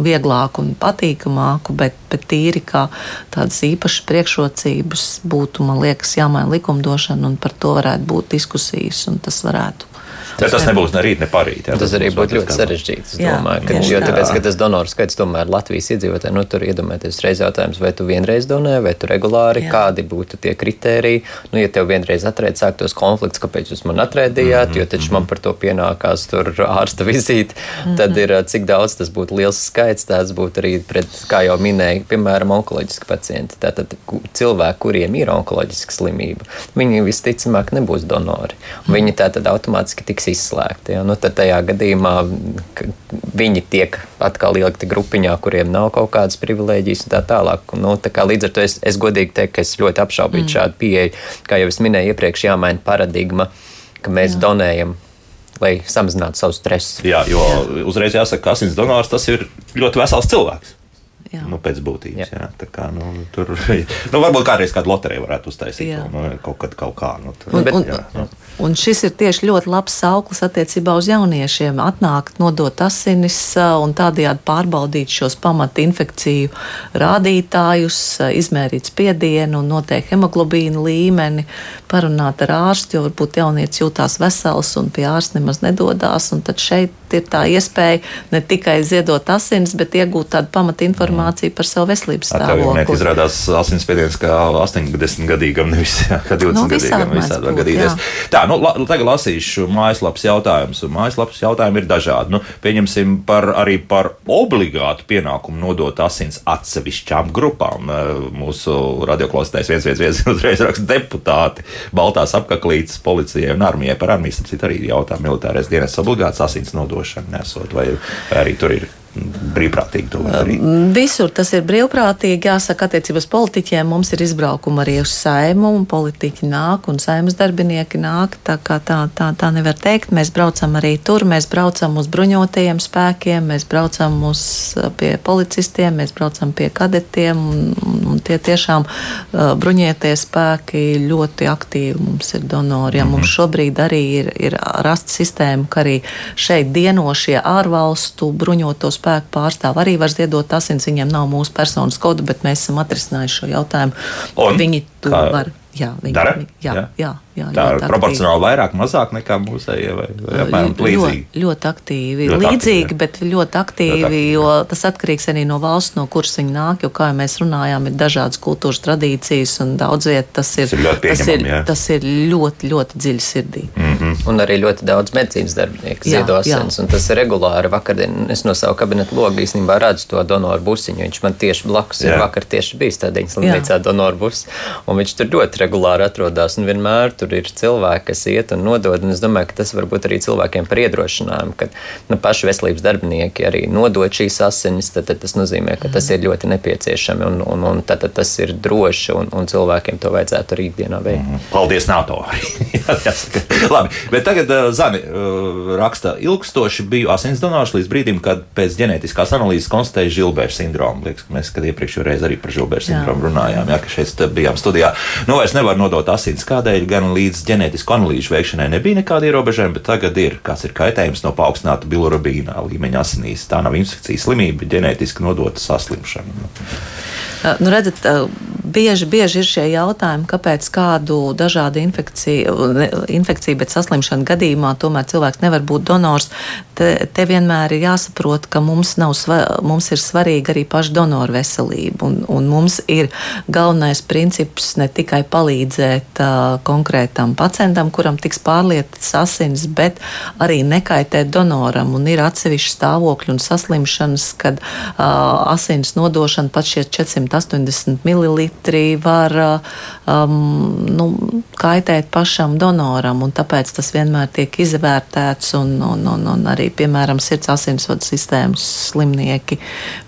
vieglāku un patīkamāku, bet, bet tīri kā tādas īpašas priekšrocības būtu, man liekas, jāmaina likumdošana, un par to varētu būt diskusijas, un tas varētu Tas, tas nebūs ne rīt, ne parīt. Jā, tas, tas arī būtu ļoti sarežģīti. Es domāju, ka, jo tāpēc, ka tas donoru skaits tomēr Latvijas iedzīvotāji, nu tur iedomājieties reiz jautājums, vai tu vienreiz donē, vai tu regulāri, jā. kādi būtu tie kritēriji. Nu, ja tev vienreiz atrēd sāktos konflikts, kāpēc jūs man atrēdījāt, mm -hmm. jo taču man par to pienākās tur ārsta vizīte, mm -hmm. tad ir cik daudz tas būtu liels skaits, tāds būtu arī pret, kā jau minēju, piemēram, onkoloģiski pacienti. Tātad cilvēki, kuriem ir onkoloģiska slimība, viņi visticamāk nebūs donori. Viņi tātad automātiski tiks izslēgti. Ja? Nu, tad tajā gadījumā viņi tiek atkal ielikti grupiņā, kuriem nav kaut kādas privilēģijas un tā tālāk. Nu, tā kā līdz ar to es, es godīgi teiktu, ka es ļoti apšaubītu mm. šādu pieeju. Kā jau es minēju iepriekš, jāmaina paradigma, ka mēs Jā. donējam lai samazinātu savu stresu. Jā, jo uzreiz jāsaka, ka asins donors tas ir ļoti vesels cilvēks. Jā. Nu, pēc būtības. Jā. Jā. Tā kā, nu, tur nu, varbūt kādreiz kādu loteriju varētu uztaisīt. Nu, kaut, kad, kaut kā. Nu, tur, un, bet, un, jā, nu. Un šis ir tieši ļoti labs sauklis attiecībā uz jauniešiem. Atnākt, nodot asinis un tādējādi pārbaudīt šos pamata infekciju rādītājus, izmērīt spiedienu un noteikt hemoglobīnu līmeni, parunāt ar ārstu, jo varbūt jaunietis jūtās vesels un pie ārsta nemaz nedodās. Tad šeit ir tā iespēja ne tikai ziedot asinis, bet iegūt tādu pamata informāciju par savu veselības stāvokli. Tā izrādās asinsspiediens kā 80 gadīgam, nevis kā 20 nu, gadīgam. Visādi var gadīties. Tā, nu, la, tagad lasīšu mājaslapas jautājumus. Mājaslapas jautājumi ir dažādi. Nu, pieņemsim par, arī par obligātu pienākumu nodot asins atsevišķām grupām. Mūsu radioklausītājs viens viens viens uzreiz raksta deputāti Baltās apaklītes policijai un armijai. Par armijas arī jautā militārais dienas obligāts asins nodošana nesot, vai arī tur ir brīvprātīgi to darīt? Visur tas ir brīvprātīgi. Jāsaka, attiecībā uz politiķiem mums ir izbraukumi arī uz saimu, un politiķi nāk, un saimas darbinieki nāk. Tā kā tā, tā, tā nevar teikt. Mēs braucam arī tur, mēs braucam uz bruņotajiem spēkiem, mēs braucam uz, pie policistiem, mēs braucam pie kadetiem, un, un tie tiešām uh, bruņotie spēki ļoti aktīvi mums ir donori. Ja mm -hmm. Mums šobrīd arī ir, ir rasta sistēma, ka arī šeit dienošie ārvalstu bruņotos spēku pārstāvi arī var ziedot asins. Viņiem nav mūsu personas kodu, bet mēs esam atrisinājuši šo jautājumu. Un, viņi to kā, var. Jā, viņi, dara? Jā, jā, jā, jā, tā ir proporcionāli vairāk, mazāk nekā mūsējie, vai, vai apmēram līdzīgi? Ļoti, ļoti aktīvi. Ļoti līdzīgi, aktīvi, bet ļoti aktīvi, ļoti aktīvi, jo tas atkarīgs arī no valsts, no kuras viņi nāk, jo, kā jau mēs runājām, ir dažādas kultūras tradīcijas un daudz viet tas ir, tas ir, ļoti, tas ir, jā. tas ir ļoti, ļoti dziļi sirdī. Mm -hmm. Un arī ļoti daudz medicīnas darbinieku ziedo asins, un tas ir regulāri. Vakardien es no savu kabinetu logu īstenībā redzu to donoru busiņu. Viņš man tieši blakus jā. ir vakar tieši bijis tādā slimnīcā donoru bus, un viņš tur ļoti regulāri atrodas. Un vienmēr tur ir cilvēki, kas iet un nodod. Un es domāju, ka tas var būt arī cilvēkiem par iedrošinājumu, ka nu, paši veselības darbinieki arī nodod šīs asinis. Tad, tad tas nozīmē, ka tas ir ļoti nepieciešami un, un, un tad, tad tas ir droši un, un cilvēkiem to vajadzētu arī ikdienā veikt. -hmm. Paldies, NATO! Labi, bet tagad Zani raksta, ilgstoši biju asins donors līdz brīdim, kad pēc ģenētiskās analīzes konstatēja Žilbēra sindromu. Liekas, ka mēs, iepriekšējā reizē arī par Žilbēra sindromu runājām, jā, ka šeit bijām studijā. Nu, vairs nevar nodot asins kādēļ, gan līdz ģenētisku analīžu veikšanai nebija nekāda ierobežojuma, bet tagad ir kāds ir kaitējums no paaugstināta bilirubīna līmeņa asinīs. Tā nav infekcijas slimība, ģenētiski nodota saslimšana. Nu, redzat, bieži, bieži ir šie jautājumi, kāpēc kādu dažādu infekciju, infekciju bet saslimšanu gadījumā tomēr cilvēks nevar būt donors. Te, te vienmēr ir jāsaprot, ka mums, nav, mums ir svarīga arī paša donora veselība. Un, un mums ir galvenais princips ne tikai palīdzēt uh, konkrētam pacientam, kuram tiks pārlietas asins, bet arī nekaitēt donoram. Un ir atsevišķi stāvokļi un saslimšanas, kad uh, asins nodošana pat šie 400 180 ml var um, nu, kaitēt pašam donoram, un tāpēc tas vienmēr tiek izvērtēts. Un, un, un, un arī, piemēram, sirds asinsvadu sistēmas slimnieki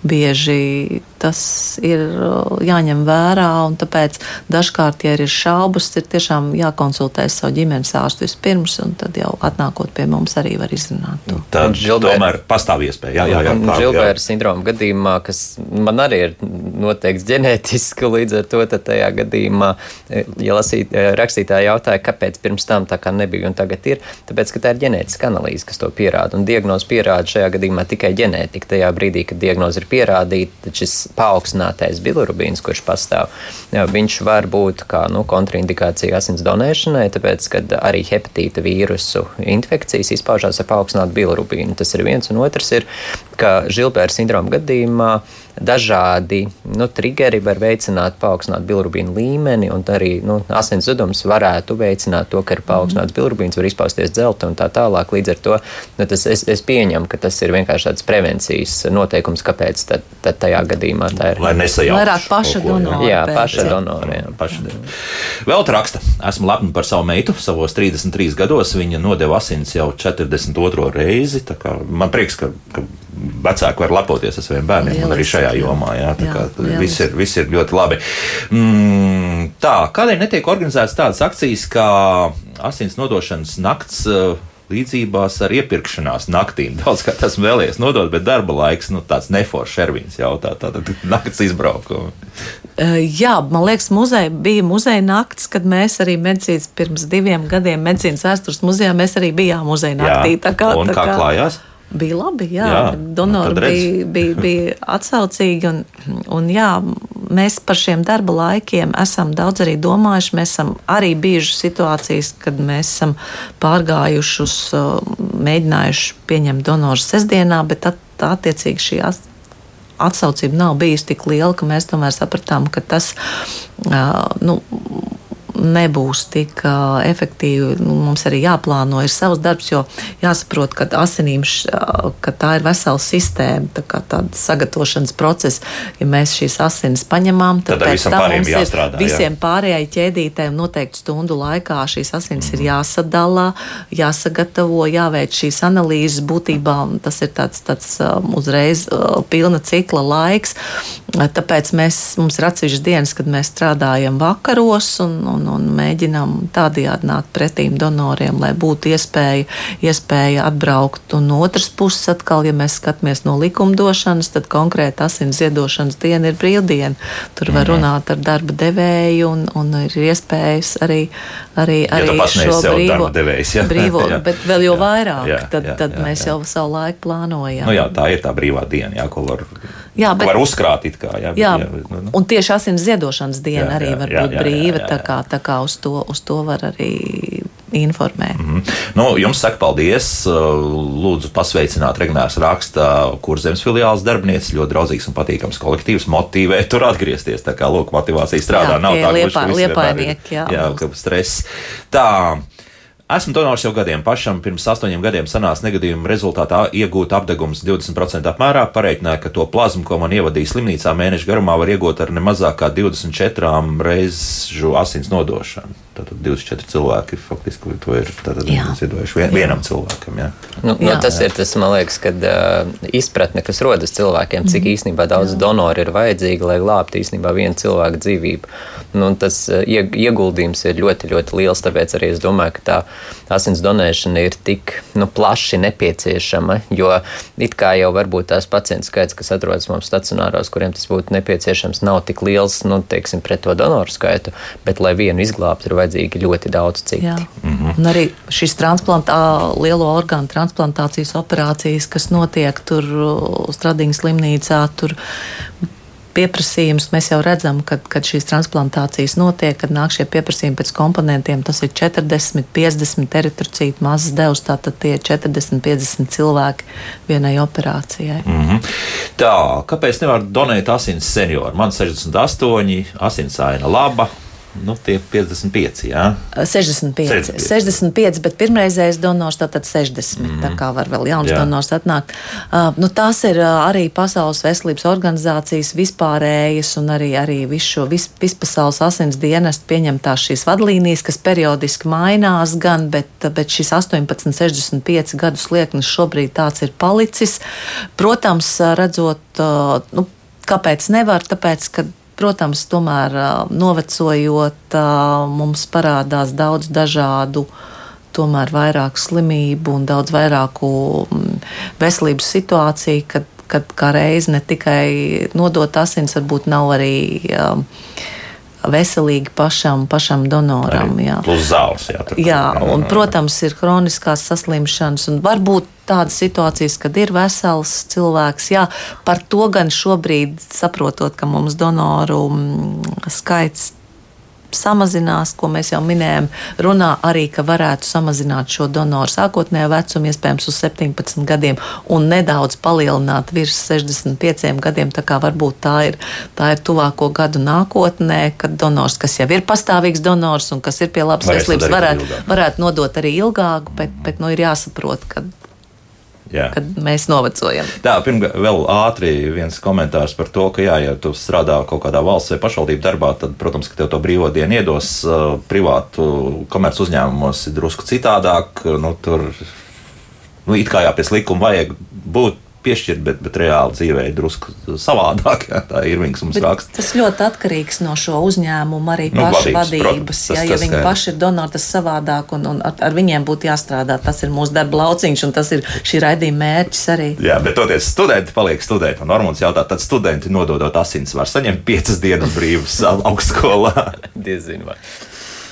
bieži tas ir uh, jāņem vērā, un tāpēc dažkārt, ja ir šaubas, ir tiešām jākonsultēs savu ģimenes ārstu vispirms, un tad jau atnākot pie mums arī var izrunāt to. Tad tomēr pastāv iespēja. Jā, jā, jā. Žilbēra sindroma gadījumā, kas man arī ir noteikts ģenētiski, līdz ar to tajā gadījumā, ja lasīt, rakstītāji jautāja, kāpēc pirms tam tā kā nebija un tagad ir, tāpēc, ka tā ir ģenētiska analīze, kas to pierāda, un diagnoze pierāda šajā gadījumā tikai ģenētika. Tajā brīdī, kad diagnoze ir pierādīta, tad šis paaugstinātais bilirubīns, kurš pastāv, viņš var būt kā nu, kontraindikācija asins donēšanai, tāpēc, ka arī hepatīta vīrusu infekcijas izpaužās ar paaugstinātu bilirubīnu. Tas ir viens, un otrs ir, ka Žilbēra sindroma gadījumā dažādi nu, triggeri var veicināt paaugstināt bilirubīnu līmeni, un arī nu, asins zudums varētu veicināt to, ka ir paaugstināts bilirubīns, var izpausties dzelta un tā tālāk. Līdz ar to nu, tas, es, es pieņemu, ka tas ir vienkārši tāds prevencijas noteikums, kāpēc tad, tad tajā gadījumā tā ir. Lai nesajaukt. Vairāk paša donora. Jā, paša donora. Jā. Paša. Vēl raksta, esmu lepna par savu meitu. Savos 33 gados viņa nodeva asins jau 42. reizi. Man prieks, ka, ka vecāki var lepoties ar saviem bērniem Lielis, arī šajā jomā. Jā, jā, viss, ir, viss ir ļoti labi. Mm, tā, kādēļ netiek organizētas tādas akcijas kā asins nodošanas nakts? Uh, līdzībās ar iepirkšanās naktīm. Daudz kā tas vēlējies nodot, bet darba laiks, nu, tāds neforšs Ervīns jautā, tātad nakts izbraukumi. Uh, jā, man liekas, muzeja, bija muzeja nakts, kad mēs arī medicīnas pirms diviem gadiem medicīnas vēstures muzejā mēs arī bijām muzeja naktī. Jā, tā kā, un tā kā, kā klājās? Bija labi, jā. jā Donori bija, bija, bija atsaucīgi. Un, un jā, mēs par šiem darba laikiem esam daudz arī domājuši. Mēs esam arī bijuši situācijas, kad mēs esam pārgājuši uz, mēģinājuši pieņemt donoru sestdienā, bet at, attiecīgi šī atsaucība nav bijusi tik liela, ka mēs tomēr sapratām, ka tas nu, nebūs tik efektīvi. Nu, mums arī jāplāno ir savs darbs, jo jāsaprot, ka asinīm ka tā ir vesela sistēma, tā kā tāda sagatavošanas process. Ja mēs šīs asinis paņemam, tad, tad tam mums jāstrādā, visiem jā. pārējai ķēdītēm noteikti stundu laikā šīs asinis mm. ir jāsadalā, jāsagatavo, jāveic šīs analīzes. Būtībā tas ir tāds, tāds uzreiz pilna cikla laiks. Tāpēc mēs, mums ir atsevišķas dienas, kad mēs strādājam vakaros un, un, un mēģinām tādējādi nākt pretīm donoriem, lai būtu iespēja, iespēja atbraukt. Un no otras puses, atkal, ja mēs skatāmies no likumdošanas, tad konkrēti asins ziedošanas diena ir brīvdiena. Tur var mhm. runāt ar darba devēju un, un ir iespējas arī, arī, arī ja šo brīvo, devējs, ja? brīvo jā. bet vēl jau jā, vairāk, jā, tad, jā, tad jā, mēs jā. jau savu laiku plānojam. Nu jā, tā ir tā brīvā diena, jā, ko var Jā, bet, var uzkrāt kā. Jā, jā, jā nu, nu. un tieši asins ziedošanas diena jā, arī jā, var jā, būt jā, brīva. Jā, jā, jā. Tā, kā, tā kā uz to, uz to var arī informēt. Mm -hmm. nu, jums saka paldies. Lūdzu, pasveicināt Regnērs raksta, kur zemes filiāls darbinieks. Ļoti draudzīgs un patīkams kolektīvs. Motivē tur atgriezties. Tā kā lūk, motivācija strādā. Jā, Nav tā, ka viņš ir. Jā, jā, ka stress. Tā. Esmu donors jau gadiem. Pašam pirms astoņiem gadiem sanāca negadījuma rezultātā iegūt apdegums 20% apmērā. Pareiķināja, ka to plazmu, ko man ievadīja slimnīcā mēneša garumā, var iegūt ar ne mazāk kā 24 reižu asins nodošanu. Tātad 24 cilvēki faktiski to ir ziedojuši vien, vienam cilvēkam. Jā. Nu, nu, jā. tas ir tas, man liekas, kad uh, izpratne, kas rodas cilvēkiem, cik mm. īstenībā daudz jā. donoru ir vajadzīgi, lai glābtu īstenībā vienu cilvēku dzīvību. Nu, tas uh, ieguldījums ir ļoti, ļoti liels, tāpēc arī es domāju, ka tā asins donēšana ir tik nu, plaši nepieciešama, jo it kā jau varbūt tās pacientu skaits, kas atrodas mums stacionāros, kuriem tas būtu nepieciešams, nav tik liels, nu, teiksim, pret to donoru skaitu, bet lai vienu izglābtu, ir vajadzīgi ļoti daudz citu. Mm -hmm. Un arī šīs lielo orgānu transplantācijas operācijas, kas notiek tur Stradiņas slimnīcā, tur pieprasījums. Mēs jau redzam, ka, kad šīs transplantācijas notiek, kad nāk šie pieprasījumi pēc komponentiem, tas ir 40, 50 eritrocītu mazas devas, tātad tie ir 40, 50 cilvēki vienai operācijai. Mm -hmm. Tā, kāpēc nevar donēt asins senioru? Man 68, asinsaina laba, Nu, tie 55, jā. 65, 65. 65 bet pirmreizējais donors tātad 60. Mm. Tā kā var vēl jauns jā. donors atnākt. Uh, nu, tās ir uh, arī Pasaules veselības organizācijas vispārējas un arī, arī visu šo vis, vispasaules asins dienestu pieņemtās šīs vadlīnijas, kas periodiski mainās gan, bet, bet šis 18, 65 gadu slieknis šobrīd tāds ir palicis. Protams, redzot, uh, nu, kāpēc nevar, tāpēc, ka Protams, tomēr novecojot, mums parādās daudz dažādu tomēr vairāk slimību un daudz vairāku veselības situāciju, kad, kad kā reiz ne tikai nodot asins, varbūt nav arī veselīgi pašam, pašam donoram. Arī jā. Plus zāles. Jā, jā, un, protams, ir kroniskās saslimšanas un varbūt tādas situācijas, kad ir vesels cilvēks. Jā, par to gan šobrīd saprotot, ka mums donoru mm, skaits samazinās, ko mēs jau minējām, runā arī, ka varētu samazināt šo donoru sākotnējo vecumu, iespējams, uz 17 gadiem un nedaudz palielināt virs 65 gadiem. Tā kā varbūt tā ir, tā ir tuvāko gadu nākotnē, kad donors, kas jau ir pastāvīgs donors un kas ir pie labas veselības, varētu, varētu nodot arī ilgāk, bet, bet nu, ir jāsaprot, ka jā. kad mēs novecojam. Tā, pirmkārt, vēl ātri viens komentārs par to, ka, jā, ja tu strādā kaut kādā valsts vai pašvaldību darbā, tad, protams, ka tev to brīvo dienu iedos uh, privātu komerc uzņēmumos drusku citādāk. Nu, tur nu, it kā jā, pēc likuma vajag būt piešķirt, bet, bet reāli dzīvē ir drusku savādāk. Jā, tā ir Irvings mums raksta. Tas ļoti atkarīgs no šo uzņēmumu arī nu, pašu vadības. vadības protams, jā, ja viņi skaidrs. paši ir donori, tas savādāk un, un ar, ar viņiem būtu jāstrādā. Tas ir mūsu darba lauciņš un tas ir šī raidījuma mērķis arī. Jā, bet toties studenti paliek studenti. Un Normons jautā, tad studenti nododot asins var saņemt piecas dienas brīvas augstskolā. Diezinu vai.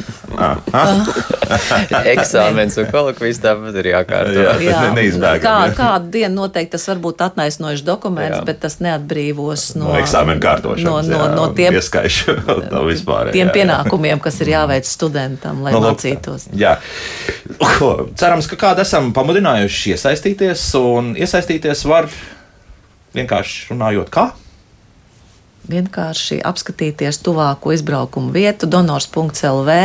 Eksāmenis un kolokvijas tāpat ir jākārto. Jā, jā. Neizbēgam, Kā, kādu dienu noteikti tas var būt atnaisnojuši dokuments, jā. bet tas neatbrīvos no, no eksāmena kārtošanas. No, no, jā, no tiem, no vispār, tiem jā, pienākumiem, kas ir jāveic studentam, lai no, nu, mācītos. Jā. Cerams, ka kādu esam pamudinājuši iesaistīties, un iesaistīties var vienkārši runājot kā vienkārši apskatīties tuvāko izbraukumu vietu, donors.lv,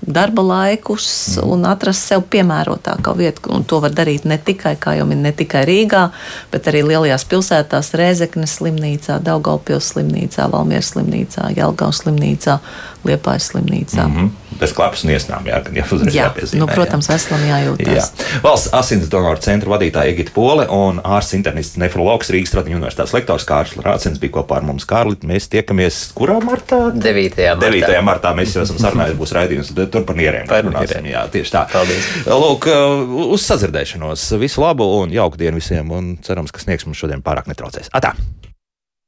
darba laikus mm. un atrast sev piemērotāko vietu. Un to var darīt ne tikai, kā jau minēju, ne tikai Rīgā, bet arī lielajās pilsētās - Rēzeknes slimnīcā, Daugaupils slimnīcā, Valmieras slimnīcā, Jelgavas slimnīcā, Liepājas slimnīcā. Mm -hmm bez klapas un iesnām. Jā, jā, jā piezīmē, nu, protams, jā. veselam jājūtas. Jā. Valsts asins donoru centra vadītāja Egita Pole un ārsts internists nefrologs Rīgas Stradiņu universitātes lektors Kārlis Rācens bija kopā ar mums. Kārli, mēs tiekamies kurā martā? 9. martā. 9. martā mēs jau esam sarunājuši, būs raidījums, tur par nieriem. Par nieriem. Jā, tieši tā. Paldies. Lūk, uz sadzirdēšanos. Visu labu un jauku dienu visiem un cerams, ka sniegs mums šodien pārāk netraucēs. Atā!